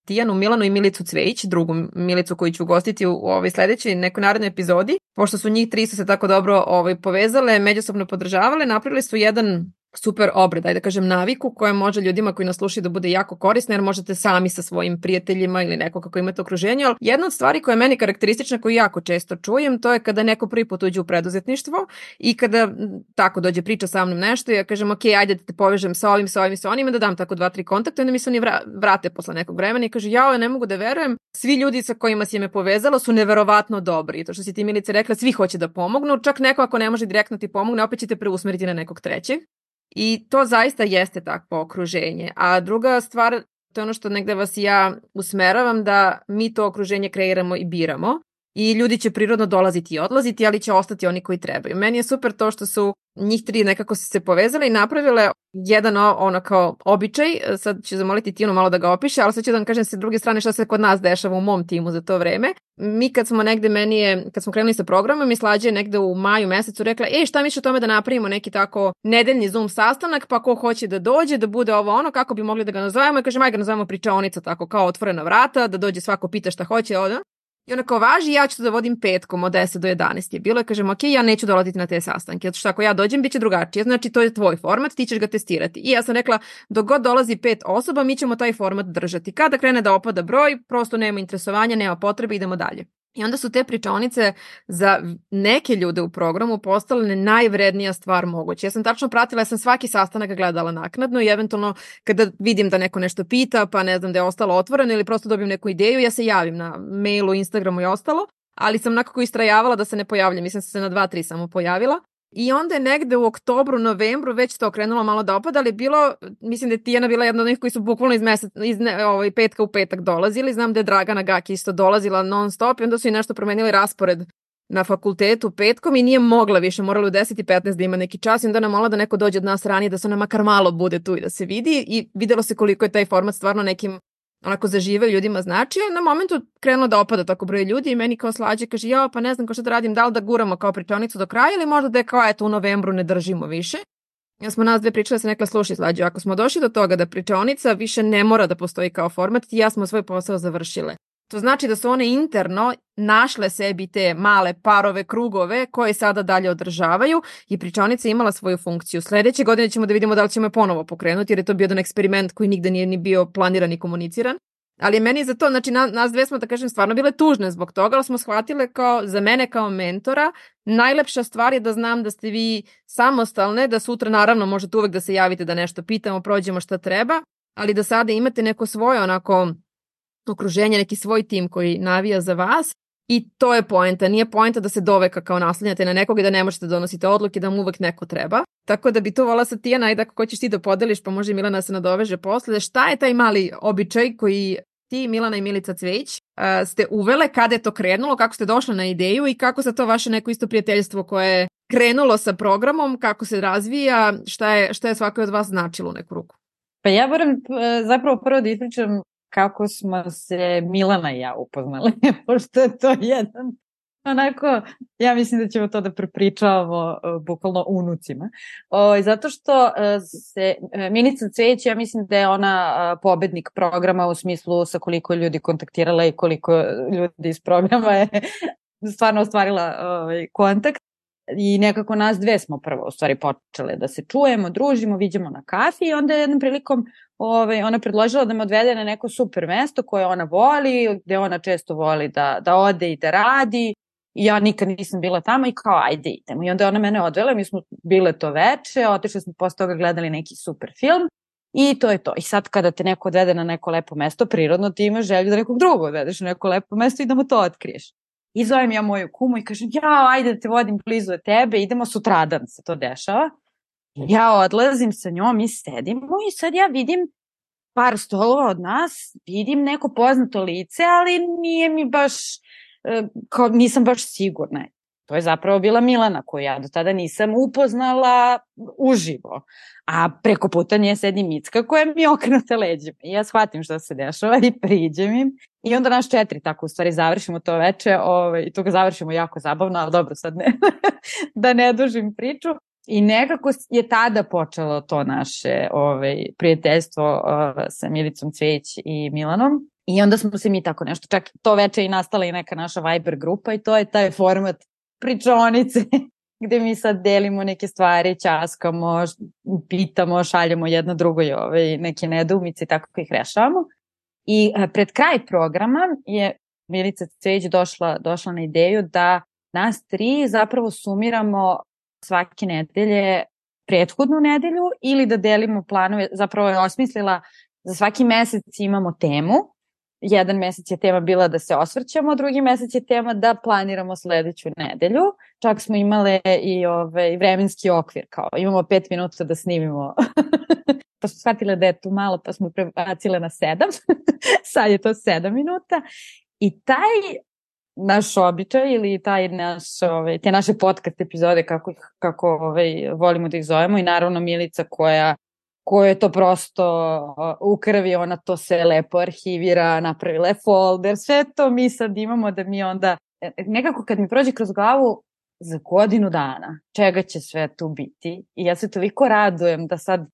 Tijanu Milanu i Milicu Cvejić, drugu Milicu koju ću ugostiti u, ovoj sledećoj nekoj narednoj epizodi. Pošto su njih tri su se tako dobro ovaj, povezale, međusobno podržavale, napravili su jedan super obred, ajde da kažem naviku koja može ljudima koji nas slušaju da bude jako korisna jer možete sami sa svojim prijateljima ili neko kako imate okruženje, ali jedna od stvari koja je meni karakteristična koju jako često čujem to je kada neko prvi put uđe u preduzetništvo i kada tako dođe priča sa mnom nešto i ja kažem ok, ajde da te povežem sa ovim, sa ovim sa onim da dam tako dva, tri kontakta i onda mi se oni vrate posle nekog vremena i kaže ja ne mogu da verujem, svi ljudi sa kojima si me povezala su neverovatno dobri. To što si ti Milice rekla, svi hoće da pomognu, čak neko ako ne može direktno ti pomogne, opet ćete preusmeriti na nekog trećeg. I to zaista jeste takvo okruženje. A druga stvar, to je ono što negde vas ja usmeravam da mi to okruženje kreiramo i biramo i ljudi će prirodno dolaziti i odlaziti, ali će ostati oni koji trebaju. Meni je super to što su njih tri nekako su se povezale i napravile jedan ono kao običaj, sad ću zamoliti Tinu malo da ga opiše, ali sad ću da vam kažem sa druge strane šta se kod nas dešava u mom timu za to vreme. Mi kad smo negde, meni je, kad smo krenuli sa programom, mi slađe negde u maju mesecu rekla, ej šta miš o tome da napravimo neki tako nedeljni Zoom sastanak, pa ko hoće da dođe, da bude ovo ono, kako bi mogli da ga nazovemo, i kažem, aj ga nazovemo pričaonica tako kao otvorena vrata, da dođe svako pita šta hoće, ono. I ona kao važi, ja ću da vodim petkom od 10 do 11 je bilo. I kažem, ok, ja neću dolaziti na te sastanke, zato što ako ja dođem, bit će drugačije. Znači, to je tvoj format, ti ćeš ga testirati. I ja sam rekla, dok god dolazi pet osoba, mi ćemo taj format držati. Kada krene da opada broj, prosto nema interesovanja, nema potrebe, idemo dalje. I onda su te pričonice za neke ljude u programu postale najvrednija stvar moguće. Ja sam tačno pratila, ja sam svaki sastanak gledala naknadno i eventualno kada vidim da neko nešto pita, pa ne znam da je ostalo otvoreno ili prosto dobijem neku ideju, ja se javim na mailu, Instagramu i ostalo, ali sam nekako istrajavala da se ne pojavljam. Mislim da se na dva, tri samo pojavila. I onda je negde u oktobru, novembru već to krenulo malo da opada, ali bilo, mislim da je Tijana bila jedna od njih koji su bukvalno iz, mesec, iz ne, ovaj, petka u petak dolazili. Znam da je Dragana Gaki isto dolazila non stop i onda su i nešto promenili raspored na fakultetu petkom i nije mogla više, morala u 10 i 15 da ima neki čas i onda nam mola da neko dođe od nas ranije da se ona makar malo bude tu i da se vidi i videlo se koliko je taj format stvarno nekim onako zažive ljudima znači, na momentu krenulo da opada tako broj ljudi i meni kao slađe kaže, ja pa ne znam ko šta da radim, da li da guramo kao pričonicu do kraja ili možda da je kao eto u novembru ne držimo više. Ja smo nas dve pričale se nekla slušaj slađe, ako smo došli do toga da pričonica više ne mora da postoji kao format, ja smo svoj posao završile. To znači da su one interno našle sebi te male parove, krugove koje sada dalje održavaju i pričaonica imala svoju funkciju. Sledeće godine ćemo da vidimo da li ćemo je ponovo pokrenuti jer je to bio jedan eksperiment koji nigde nije ni bio planiran i komuniciran. Ali meni za to, znači nas dve smo, da kažem, stvarno bile tužne zbog toga, ali smo shvatile kao, za mene kao mentora, najlepša stvar je da znam da ste vi samostalne, da sutra naravno možete uvek da se javite da nešto pitamo, prođemo šta treba, ali da sada imate neko svoje onako okruženje, neki svoj tim koji navija za vas i to je poenta. Nije poenta da se doveka kao naslednjate na nekog i da ne možete da donosite odluke, da mu uvek neko treba. Tako da bi to vola sa Tijana i da kako ćeš ti da podeliš, pa može Milana se nadoveže posle. Šta je taj mali običaj koji ti, Milana i Milica Cveć, ste uvele, kada je to krenulo, kako ste došle na ideju i kako se to vaše neko isto prijateljstvo koje je krenulo sa programom, kako se razvija, šta je, šta je svako od vas značilo u neku ruku? Pa ja moram e, zapravo prvo da ispričam kako smo se Milana i ja upoznali, pošto je to jedan onako, ja mislim da ćemo to da prepričavamo uh, bukvalno unucima. O, zato što uh, se uh, Minica Cveć, ja mislim da je ona pobednik programa u smislu sa koliko ljudi kontaktirala i koliko ljudi iz programa je stvarno ostvarila ovaj, kontakt. I nekako nas dve smo prvo u stvari počele da se čujemo, družimo, viđemo na kafi i onda jednom prilikom ovaj, ona predložila da me odvede na neko super mesto koje ona voli, gde ona često voli da, da ode i da radi. I ja nikad nisam bila tamo i kao ajde idemo. I onda ona mene odvela, mi smo bile to veče, otišli smo posle toga gledali neki super film i to je to. I sad kada te neko odvede na neko lepo mesto, prirodno ti imaš želju da nekog drugog odvedeš na neko lepo mesto i da mu to otkriješ. I zovem ja moju kumu i kažem, ja, ajde da te vodim blizu od tebe, idemo sutradan se to dešava. Ja odlazim sa njom i sedimo i sad ja vidim par stolova od nas, vidim neko poznato lice, ali nije mi baš, e, kao, nisam baš sigurna. To je zapravo bila Milana koju ja do tada nisam upoznala uživo. A preko puta nje sedi Micka koja mi okrenuta leđima. I ja shvatim šta se dešava i priđem im. I onda naš četiri tako u stvari završimo to veče ovaj, i to ga završimo jako zabavno, ali dobro sad ne, da ne dužim priču. I nekako je tada počelo to naše ovaj, prijateljstvo uh, sa Milicom Cveć i Milanom. I onda smo se mi tako nešto, čak to veče i nastala i neka naša Viber grupa i to je taj format pričonice gde mi sad delimo neke stvari, časkamo, pitamo, šaljemo jedno drugo i ovaj, neke nedoumice i tako ih rešavamo. I uh, pred kraj programa je Milica Cveć došla, došla na ideju da nas tri zapravo sumiramo svake nedelje prethodnu nedelju ili da delimo planove, zapravo je osmislila za svaki mesec imamo temu jedan mesec je tema bila da se osvrćemo, drugi mesec je tema da planiramo sledeću nedelju. Čak smo imale i ovaj, vremenski okvir, kao imamo pet minuta da snimimo. pa smo shvatile da je tu malo, pa smo prebacile na sedam. Sad je to sedam minuta. I taj naš običaj ili taj naš, ovaj, te naše podcast epizode kako, kako ovaj, volimo da ih zovemo i naravno Milica koja koje je to prosto u krvi, ona to sve lepo arhivira, napravila je folder, sve to mi sad imamo da mi onda, e, nekako kad mi prođe kroz glavu, za godinu dana, čega će sve tu biti i ja se toliko radujem da sad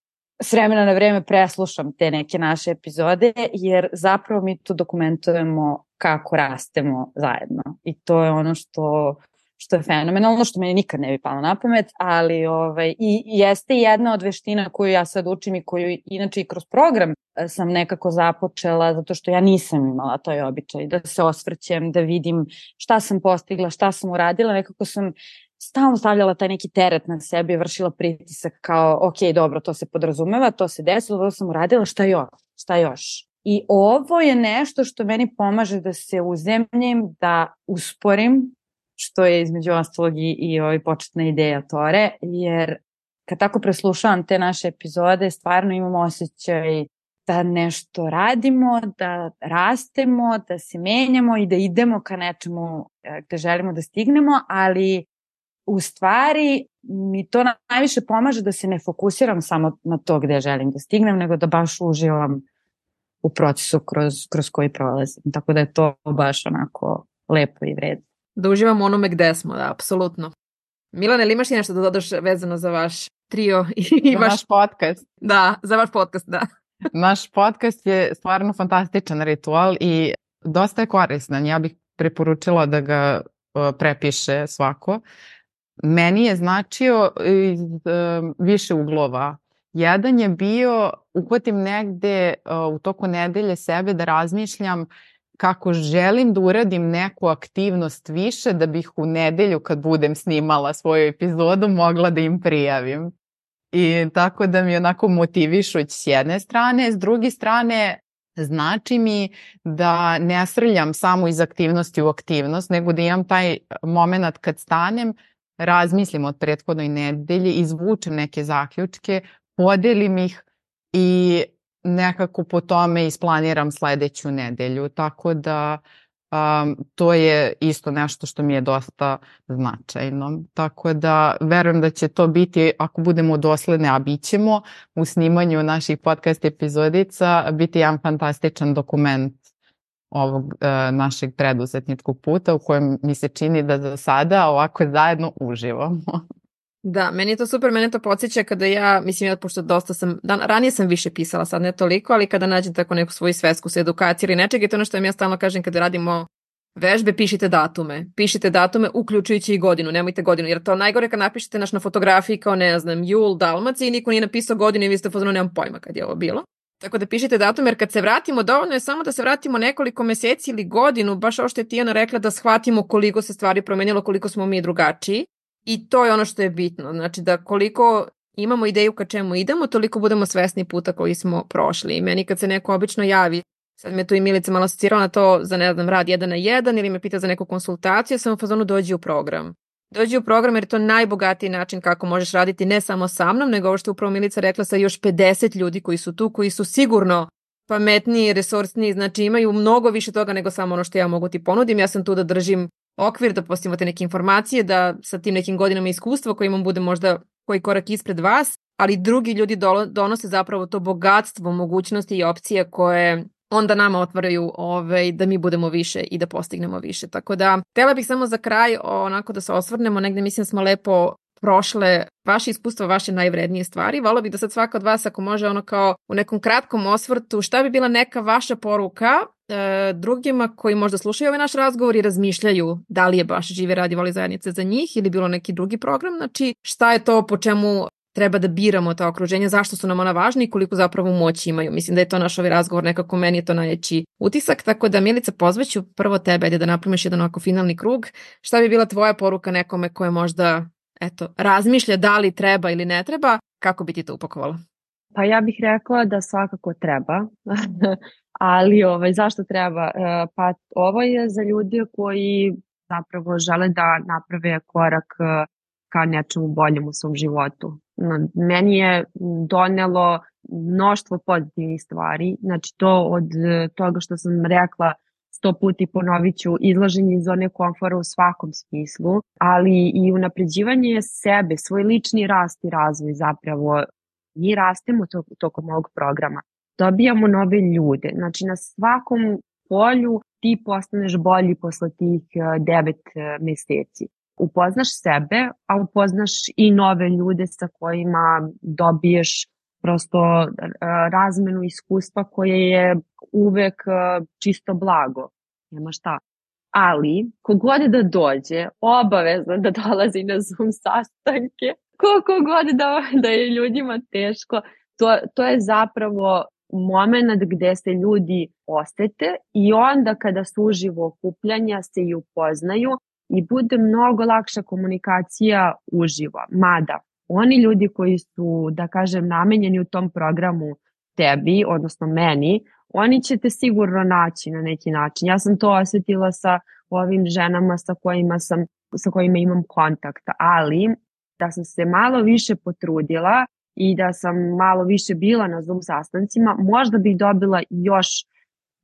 s vremena na vreme preslušam te neke naše epizode, jer zapravo mi tu dokumentujemo kako rastemo zajedno. I to je ono što što je fenomenalno, što meni nikad ne bi palo na pamet, ali ovaj, i jeste jedna od veština koju ja sad učim i koju inače i kroz program e, sam nekako započela, zato što ja nisam imala toj običaj da se osvrćem, da vidim šta sam postigla, šta sam uradila, nekako sam stalno stavljala taj neki teret na sebe vršila pritisak kao, ok, dobro, to se podrazumeva, to se desilo, to sam uradila, šta još, šta još. I ovo je nešto što meni pomaže da se uzemljim, da usporim, što je između ostalog i, i ovaj početna ideja Tore, jer kad tako preslušavam te naše epizode, stvarno imamo osjećaj da nešto radimo, da rastemo, da se menjamo i da idemo ka nečemu e, gde želimo da stignemo, ali u stvari mi to najviše pomaže da se ne fokusiram samo na to gde želim da stignem, nego da baš uživam u procesu kroz, kroz koji prolazim. Tako da je to baš onako lepo i vredno. Da uživamo onome gde smo, da, apsolutno. Milane, ili imaš ti nešto da dodaš vezano za vaš trio i za vaš... naš podcast? Da, za vaš podcast, da. naš podcast je stvarno fantastičan ritual i dosta je korisnan. Ja bih preporučila da ga prepiše svako. Meni je značio iz više uglova. Jedan je bio, uhvatim negde u toku nedelje sebe da razmišljam kako želim da uradim neku aktivnost više da bih u nedelju kad budem snimala svoju epizodu mogla da im prijavim. I tako da mi onako motivišuć s jedne strane, s druge strane znači mi da ne srljam samo iz aktivnosti u aktivnost, nego da imam taj moment kad stanem, razmislim od prethodnoj nedelji, izvučem neke zaključke, podelim ih i nekako po tome isplaniram sledeću nedelju. Tako da um, to je isto nešto što mi je dosta značajno. Tako da verujem da će to biti, ako budemo dosledne, a bit ćemo, u snimanju naših podcast epizodica, biti jedan fantastičan dokument ovog uh, našeg preduzetničkog puta u kojem mi se čini da za sada ovako zajedno uživamo. Da, meni je to super, mene to podsjeća kada ja, mislim ja pošto dosta sam, dan, ranije sam više pisala, sad ne toliko, ali kada nađem tako neku svoju svesku sa edukacije ili nečeg, je to ono što ja stalno kažem kada radimo vežbe, pišite datume. Pišite datume uključujući i godinu, nemojte godinu, jer to najgore kad napišete naš na fotografiji kao ne znam, jul, Dalmaci i niko nije napisao godinu i vi ste fotografiju, nemam pojma kad je ovo bilo. Tako da pišite datum, jer kad se vratimo, dovoljno je samo da se vratimo nekoliko meseci ili godinu, baš ovo što je Tijana rekla, da shvatimo koliko se stvari promenilo, koliko smo mi drugačiji I to je ono što je bitno. Znači da koliko imamo ideju ka čemu idemo, toliko budemo svesni puta koji smo prošli. I meni kad se neko obično javi, sad me tu i Milica malo asocirala na to za, ne znam, rad jedan na jedan ili me pita za neku konsultaciju, sam u fazonu dođi u program. Dođi u program jer je to najbogatiji način kako možeš raditi ne samo sa mnom, nego ovo što je upravo Milica rekla sa još 50 ljudi koji su tu, koji su sigurno pametniji, resursniji, znači imaju mnogo više toga nego samo ono što ja mogu ti ponudim. Ja sam tu da držim okvir, da postavimo neke informacije, da sa tim nekim godinama iskustva koji imam bude možda koji korak ispred vas, ali drugi ljudi donose zapravo to bogatstvo, mogućnosti i opcije koje onda nama otvaraju ovaj, da mi budemo više i da postignemo više. Tako da, htela bih samo za kraj onako da se osvrnemo, negde mislim da smo lepo prošle vaše iskustva, vaše najvrednije stvari. Vola bih da sad svaka od vas, ako može ono kao u nekom kratkom osvrtu, šta bi bila neka vaša poruka e, drugima koji možda slušaju ovaj naš razgovor i razmišljaju da li je baš žive radi voli zajednice za njih ili bilo neki drugi program. Znači šta je to po čemu treba da biramo ta okruženja, zašto su nam ona važna i koliko zapravo moći imaju. Mislim da je to naš ovaj razgovor, nekako meni je to najveći utisak, tako da Milica pozvaću prvo tebe, da napremiš jedan ovako finalni krug. Šta bi bila tvoja poruka nekome ko je možda eto, razmišlja da li treba ili ne treba, kako bi ti to upakovala? Pa ja bih rekla da svakako treba, Ali ovaj, zašto treba? E, pa ovo je za ljude koji zapravo žele da naprave korak e, ka nečemu boljem u svom životu. Meni je donelo mnoštvo pozitivnih stvari, znači to od toga što sam rekla sto puti ponovit ću, izlaženje iz zone komfora u svakom smislu, ali i unapređivanje sebe, svoj lični rast i razvoj zapravo. Mi rastemo to, tokom ovog programa. Dobijamo nove ljude. Znači na svakom polju ti postaneš bolji posle tih eh, devet eh, meseci. Upoznaš sebe, a upoznaš i nove ljude sa kojima dobiješ prosto razmenu iskustva koje je uvek čisto blago. Nema šta. Ali, kogod da dođe, obavezno da dolazi na Zoom sastanke, god da, da je ljudima teško, to, to je zapravo moment gde se ljudi osete i onda kada su uživo okupljanja se i upoznaju i bude mnogo lakša komunikacija uživo. Mada, oni ljudi koji su, da kažem, namenjeni u tom programu tebi, odnosno meni, oni će te sigurno naći na neki način. Ja sam to osetila sa ovim ženama sa kojima sam sa kojima imam kontakt, ali da sam se malo više potrudila i da sam malo više bila na Zoom sastancima, možda bih dobila još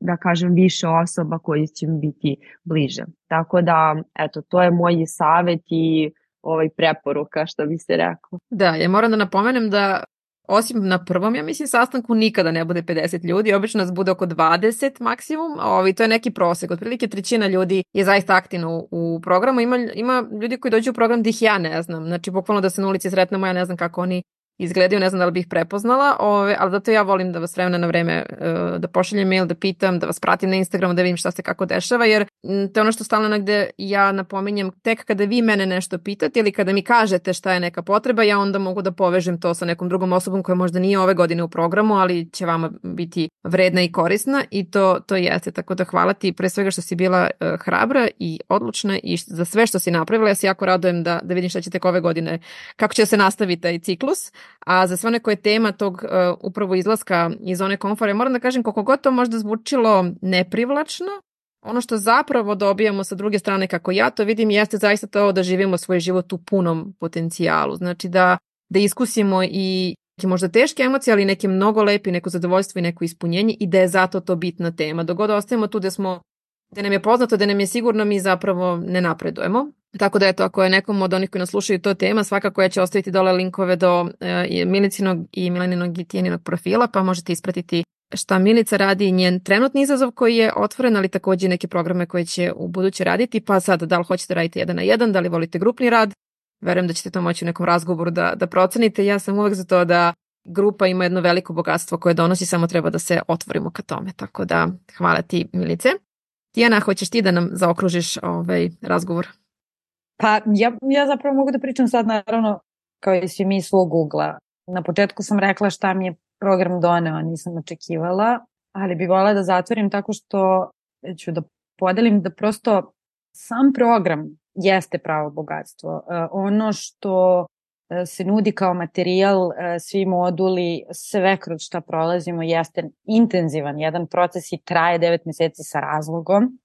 da kažem više osoba koji će mi biti bliže. Tako da, eto, to je moj savet i ovaj preporuka, što bi se rekao. Da, ja moram da napomenem da osim na prvom, ja mislim, sastanku nikada ne bude 50 ljudi, obično nas bude oko 20 maksimum, ovi, to je neki prosek, otprilike trećina ljudi je zaista aktivna u, u programu, ima, ima ljudi koji dođu u program da ih ja ne znam, znači bukvalno da se na ulici sretnemo, ja ne znam kako oni izgledaju, ne znam da li bih prepoznala, ove, ali zato ja volim da vas vremena na vreme uh, da pošaljem mail, da pitam, da vas pratim na Instagramu, da vidim šta se kako dešava, jer to je ono što stalno negde ja napominjem, tek kada vi mene nešto pitate ili kada mi kažete šta je neka potreba, ja onda mogu da povežem to sa nekom drugom osobom koja možda nije ove godine u programu, ali će vama biti vredna i korisna i to, to jeste. Tako da hvala ti pre svega što si bila uh, hrabra i odlučna i za sve što si napravila. Ja se jako radujem da, da vidim šta će tek ove godine, kako će se nastaviti taj ciklus a za sve one koje je tema tog uh, upravo izlaska iz zone komfora, moram da kažem koliko god to možda zvučilo neprivlačno, ono što zapravo dobijamo sa druge strane kako ja to vidim jeste zaista to da živimo svoj život u punom potencijalu. Znači da, da iskusimo i neke možda teške emocije, ali neke mnogo lepi, neko zadovoljstvo i neko ispunjenje i da je zato to bitna tema. Dogod ostajemo tu da smo da nam je poznato, da nam je sigurno mi zapravo ne napredujemo. Tako da eto, ako je nekom od onih koji nas slušaju to tema, svakako ja ću ostaviti dole linkove do e, Milicinog i Mileninog i Tijeninog profila, pa možete ispratiti šta Milica radi i njen trenutni izazov koji je otvoren, ali takođe neke programe koje će u buduće raditi, pa sad da li hoćete da radite jedan na jedan, da li volite grupni rad, verujem da ćete to moći u nekom razgovoru da, da procenite. Ja sam uvek za to da grupa ima jedno veliko bogatstvo koje donosi, samo treba da se otvorimo ka tome. Tako da hvala ti Milice. Tijana, hoćeš ti da nam zaokružiš ovaj razgovor? Pa ja, ja zapravo mogu da pričam sad naravno kao i svi mi svog ugla. Na početku sam rekla šta mi je program doneo, nisam očekivala, ali bi volila da zatvorim tako što ću da podelim da prosto sam program jeste pravo bogatstvo. Uh, ono što e, se nudi kao materijal, e, svi moduli, sve kroz šta prolazimo jeste intenzivan jedan proces i traje 9 meseci sa razlogom.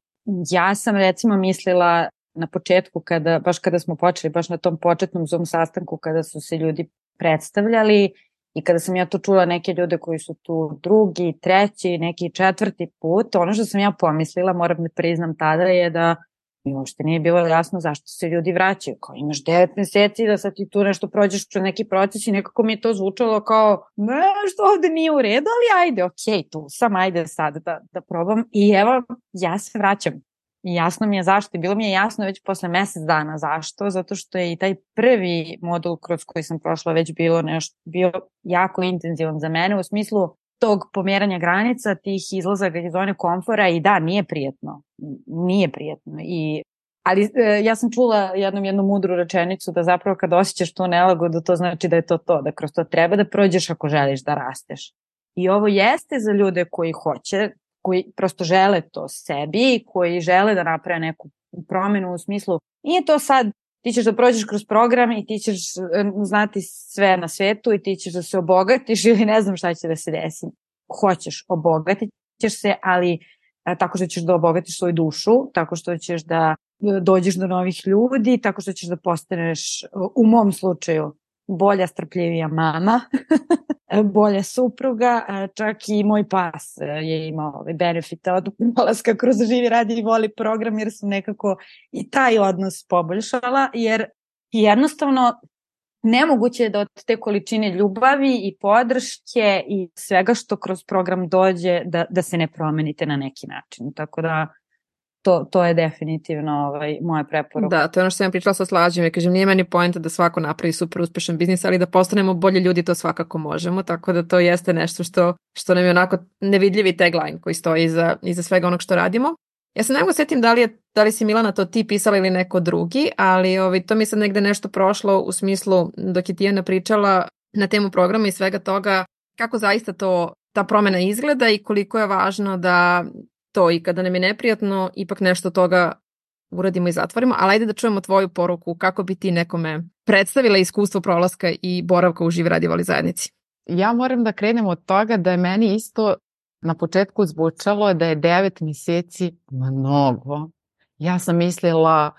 Ja sam recimo mislila na početku, kada, baš kada smo počeli, baš na tom početnom Zoom sastanku, kada su se ljudi predstavljali i kada sam ja to čula neke ljude koji su tu drugi, treći, neki četvrti put, ono što sam ja pomislila, moram da priznam tada, je da mi uopšte nije bilo jasno zašto se ljudi vraćaju. Kao imaš devet meseci da sad ti tu nešto prođeš kroz neki proces i nekako mi je to zvučalo kao nešto ovde nije u redu, ali ajde, okej, tu sam, ajde sad da, da probam. I evo, ja se vraćam. I jasno mi je zašto. Bilo mi je jasno već posle mesec dana zašto. Zato što je i taj prvi modul kroz koji sam prošla već bilo nešto, bio jako intenzivan za mene u smislu tog pomjeranja granica, tih izlazaka iz zone komfora i da, nije prijetno. Nije prijetno. I Ali e, ja sam čula jednom jednu mudru rečenicu da zapravo kad osjećaš tu nelagodu, to znači da je to to, da kroz to treba da prođeš ako želiš da rasteš. I ovo jeste za ljude koji hoće koji prosto žele to sebi, koji žele da naprave neku promenu u smislu, nije to sad ti ćeš da prođeš kroz program i ti ćeš e, znati sve na svetu i ti ćeš da se obogatiš ili ne znam šta će da se desi. Hoćeš obogatiti ćeš se, ali tako što ćeš da obogatiš svoju dušu, tako što ćeš da dođeš do novih ljudi, tako što ćeš da postaneš, u mom slučaju, bolja, strpljivija mama, bolja supruga, čak i moj pas je imao ove benefite od polaska kroz živi radi i voli program jer sam nekako i taj odnos poboljšala, jer jednostavno nemoguće je da od te količine ljubavi i podrške i svega što kroz program dođe da, da se ne promenite na neki način. Tako da to, to je definitivno ovaj, moja preporuka. Da, to je ono što sam pričala sa slađim. Ja kažem, nije meni pojenta da svako napravi super uspešan biznis, ali da postanemo bolji ljudi, to svakako možemo. Tako da to jeste nešto što, što nam je onako nevidljivi tagline koji stoji iza, iza svega onog što radimo. Ja se ne mogu setim da li, je, da li si Milana to ti pisala ili neko drugi, ali ovaj, to mi sad negde nešto prošlo u smislu dok je Tijana pričala na temu programa i svega toga kako zaista to ta promena izgleda i koliko je važno da to i kada nam je neprijatno, ipak nešto toga uradimo i zatvorimo, ali ajde da čujemo tvoju poruku kako bi ti nekome predstavila iskustvo prolaska i boravka u živi radivali zajednici. Ja moram da krenem od toga da je meni isto na početku zvučalo da je devet meseci mnogo. Ja sam mislila,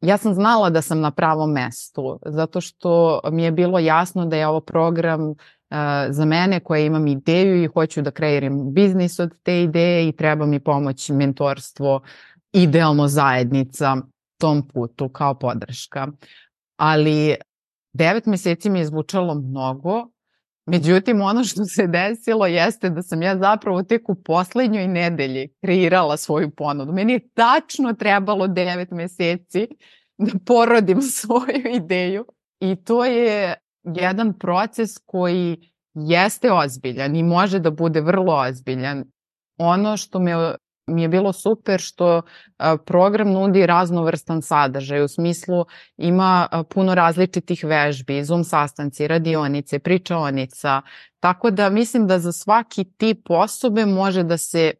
ja sam znala da sam na pravom mestu, zato što mi je bilo jasno da je ovo program za mene koja imam ideju i hoću da kreiram biznis od te ideje i treba mi pomoć mentorstvo, idealno zajednica tom putu kao podrška. Ali devet meseci mi je zvučalo mnogo, međutim ono što se desilo jeste da sam ja zapravo tek u poslednjoj nedelji kreirala svoju ponudu. Meni je tačno trebalo devet meseci da porodim svoju ideju i to je jedan proces koji jeste ozbiljan i može da bude vrlo ozbiljan. Ono što me mi je bilo super što program nudi raznovrstan sadržaj, u smislu ima puno različitih vežbi, Zoom sastanci, radionice, pričaonica, tako da mislim da za svaki tip osobe može da se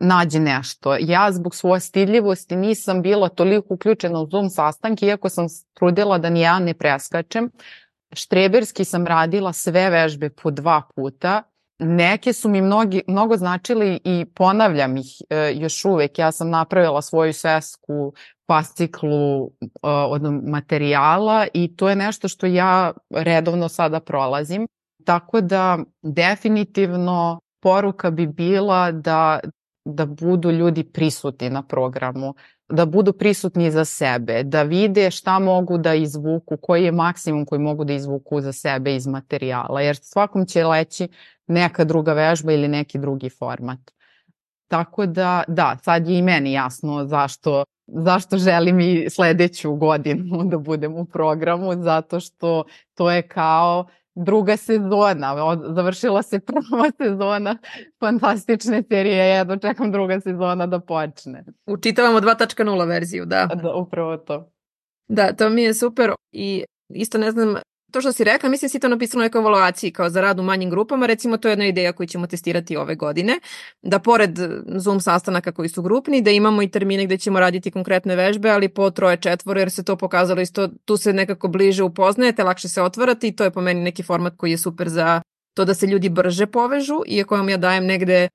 nađe nešto. Ja zbog svoje stidljivosti nisam bila toliko uključena u Zoom sastanke, iako sam trudila da ni ja ne preskačem, Štreberski sam radila sve vežbe po dva puta. Neke su mi mnogi, mnogo značili i ponavljam ih e, još uvek. Ja sam napravila svoju svesku fasciklu e, od materijala i to je nešto što ja redovno sada prolazim. Tako da definitivno poruka bi bila da, da budu ljudi prisutni na programu da budu prisutni za sebe, da vide šta mogu da izvuku, koji je maksimum koji mogu da izvuku za sebe iz materijala, jer svakom će leći neka druga vežba ili neki drugi format. Tako da, da, sad je i meni jasno zašto, zašto želim i sledeću godinu da budem u programu, zato što to je kao druga sezona, od, završila se prva sezona fantastične serije, ja jedno čekam druga sezona da počne. Učitavamo 2.0 verziju, da. Da, upravo to. Da, to mi je super i isto ne znam, to što si rekla, mislim si to napisano u nekoj evaluaciji kao za rad u manjim grupama, recimo to je jedna ideja koju ćemo testirati ove godine, da pored Zoom sastanaka koji su grupni, da imamo i termine gde ćemo raditi konkretne vežbe, ali po troje četvore, jer se to pokazalo isto, tu se nekako bliže upoznajete, lakše se otvarati i to je po meni neki format koji je super za to da se ljudi brže povežu, iako vam ja dajem negde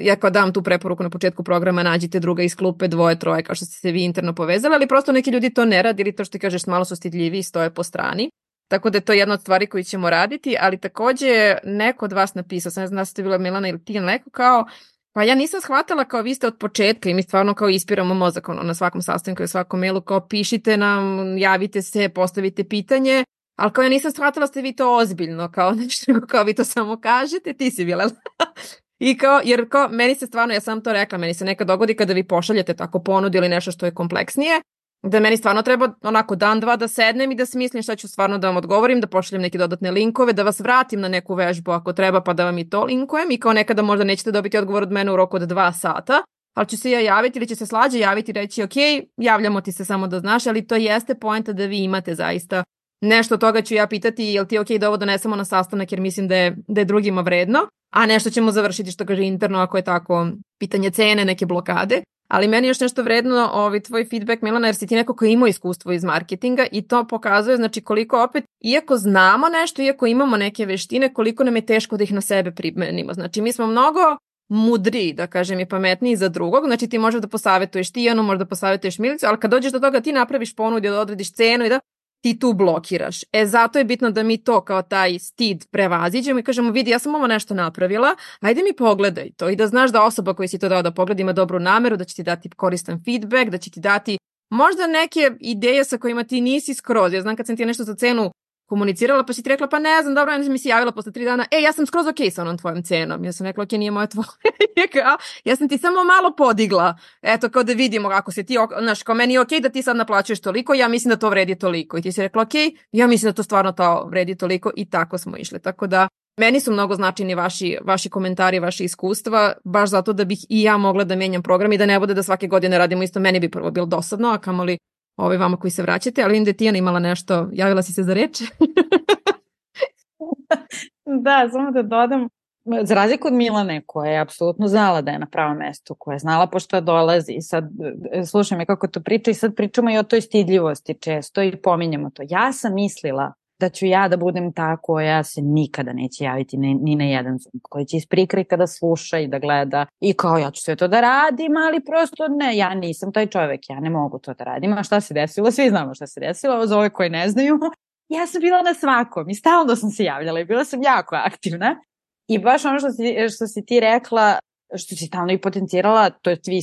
ja kao dam tu preporuku na početku programa, nađite druga iz klupe, dvoje, troje, kao što ste se vi interno povezali, ali prosto neki ljudi to ne radi ili to što ti kažeš malo su stidljivi i stoje po strani. Tako da je to jedna od stvari koju ćemo raditi, ali takođe neko od vas napisao, sam ne znam da ste bila Milana ili ti neko kao, pa ja nisam shvatala kao vi ste od početka i mi stvarno kao ispiramo mozak ono, na svakom sastanku i svakom mailu, kao pišite nam, javite se, postavite pitanje, ali kao ja nisam shvatala ste vi to ozbiljno, kao nešto, kao vi to samo kažete, ti si bila. I kao, jer kao, meni se stvarno, ja sam to rekla, meni se nekad dogodi kada vi pošaljete tako ponudu ili nešto što je kompleksnije, da meni stvarno treba onako dan, dva da sednem i da smislim šta ću stvarno da vam odgovorim, da pošaljem neke dodatne linkove, da vas vratim na neku vežbu ako treba pa da vam i to linkujem i kao nekada možda nećete dobiti odgovor od mene u roku od dva sata, ali ću se ja javiti ili će se slađe javiti i reći ok, javljamo ti se samo da znaš, ali to jeste poenta da vi imate zaista nešto toga ću ja pitati jel ti ok da ovo donesemo na sastanak jer mislim da je, da je drugima vredno, a nešto ćemo završiti što kaže interno ako je tako pitanje cene, neke blokade. Ali meni još nešto vredno ovaj tvoj feedback Milana jer si ti neko ko ima iskustvo iz marketinga i to pokazuje znači koliko opet iako znamo nešto, iako imamo neke veštine, koliko nam je teško da ih na sebe primenimo. Znači mi smo mnogo mudriji, da kažem, i pametniji za drugog, znači ti možeš da posavetuješ Tijanu, možeš da posavetuješ Milicu, ali kad dođeš do toga ti napraviš ponudu da odrediš cenu i da ti tu blokiraš. E zato je bitno da mi to kao taj stid prevaziđemo i kažemo vidi ja sam ovo nešto napravila, ajde mi pogledaj to i da znaš da osoba koja si to dao da pogleda ima dobru nameru, da će ti dati koristan feedback, da će ti dati možda neke ideje sa kojima ti nisi skroz. Ja znam kad sam ti nešto za cenu komunicirala, pa si ti rekla, pa ne znam, dobro, ja mi se javila posle tri dana, e, ja sam skroz ok sa onom tvojom cenom. Ja sam rekla, ok, nije moja tvoja. ja sam ti samo malo podigla. Eto, kao da vidimo kako se ti, znaš, kao meni je ok da ti sad naplaćuješ toliko, ja mislim da to vredi toliko. I ti si rekla, ok, ja mislim da to stvarno to vredi toliko i tako smo išli. Tako da, Meni su mnogo značajni vaši, vaši komentari, vaše iskustva, baš zato da bih i ja mogla da menjam program i da ne bude da svake godine radimo isto. Meni bi prvo bilo dosadno, a kamoli ovaj, vama koji se vraćate, ali vidim da je Tijana imala nešto, javila si se za reč? da, samo da dodam, za razliku od Milane koja je apsolutno znala da je na pravom mestu, koja je znala pošto dolazi i sad slušaj me kako to priča i sad pričamo i o toj stidljivosti često i pominjamo to. Ja sam mislila da ću ja da budem ta koja se nikada neće javiti ni, ni na jedan Zoom, koja će iz prikrika da sluša i da gleda i kao ja ću sve to da radim, ali prosto ne, ja nisam taj čovek, ja ne mogu to da radim. A šta se desilo? Svi znamo šta se desilo, za ove koje ne znaju. Ja sam bila na svakom i stalno sam se javljala i bila sam jako aktivna. I baš ono što si, što si ti rekla, što si stalno i potencirala, to je vi,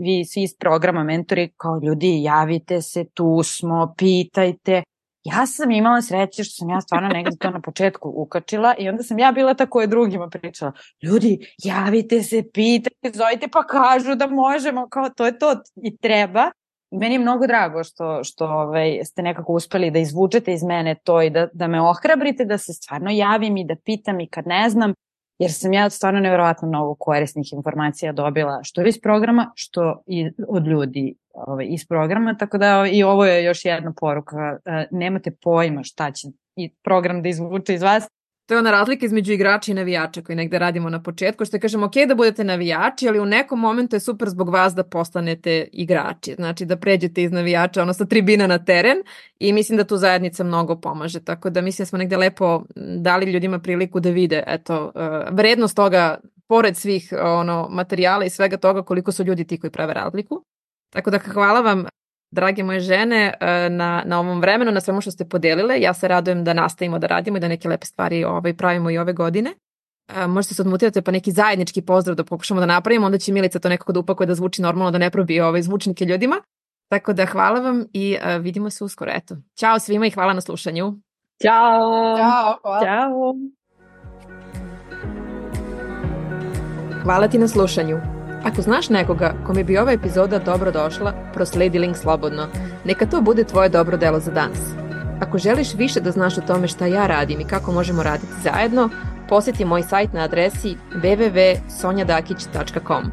vi svi iz programa mentori, kao ljudi, javite se, tu smo, pitajte, ja sam imala sreće što sam ja stvarno negde to na početku ukačila i onda sam ja bila ta koja drugima pričala. Ljudi, javite se, pitajte, zovite pa kažu da možemo, kao to je to i treba. I meni je mnogo drago što, što ovaj, ste nekako uspeli da izvučete iz mene to i da, da me ohrabrite, da se stvarno javim i da pitam i kad ne znam, jer sam ja stvarno nevjerovatno mnogo korisnih informacija dobila, što iz programa, što i od ljudi ovaj, iz programa, tako da i ovo je još jedna poruka. E, nemate pojma šta će i program da izvuče iz vas, To je ona razlika između igrača i navijača koji negde radimo na početku, što je kažemo ok da budete navijači, ali u nekom momentu je super zbog vas da postanete igrači, znači da pređete iz navijača, ono sa tribina na teren i mislim da tu zajednica mnogo pomaže, tako da mislim da smo negde lepo dali ljudima priliku da vide eto, e, vrednost toga pored svih ono materijala i svega toga koliko su ljudi ti koji prave razliku. Tako da hvala vam drage moje žene, e, na, na ovom vremenu, na svemu što ste podelile. Ja se radujem da nastavimo da radimo i da neke lepe stvari ovaj, pravimo i ove godine. E, možete se odmutirati pa neki zajednički pozdrav da pokušamo da napravimo, onda će Milica to nekako da upakuje da zvuči normalno, da ne probije ovaj zvučnike ljudima. Tako da hvala vam i uh, vidimo se uskoro. Eto, ćao svima i hvala na slušanju. Ćao! Ćao! Hvala. Ćao! Hvala ti na slušanju. Ako znaš nekoga kome bi ova epizoda dobro došla, prosledi link slobodno. Neka to bude tvoje dobro delo za danas. Ako želiš više da znaš o tome šta ja radim i kako možemo raditi zajedno, poseti moj sajt na adresi www.sonjadakić.com.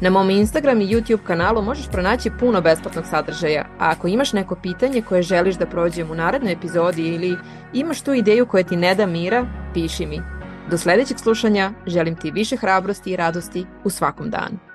Na mom Instagram i YouTube kanalu možeš pronaći puno besplatnog sadržaja, a ako imaš neko pitanje koje želiš da prođem u narednoj epizodi ili imaš tu ideju koja ti ne da mira, piši mi. Do sledećeg slušanja želim ti više hrabrosti i radosti u svakom danu.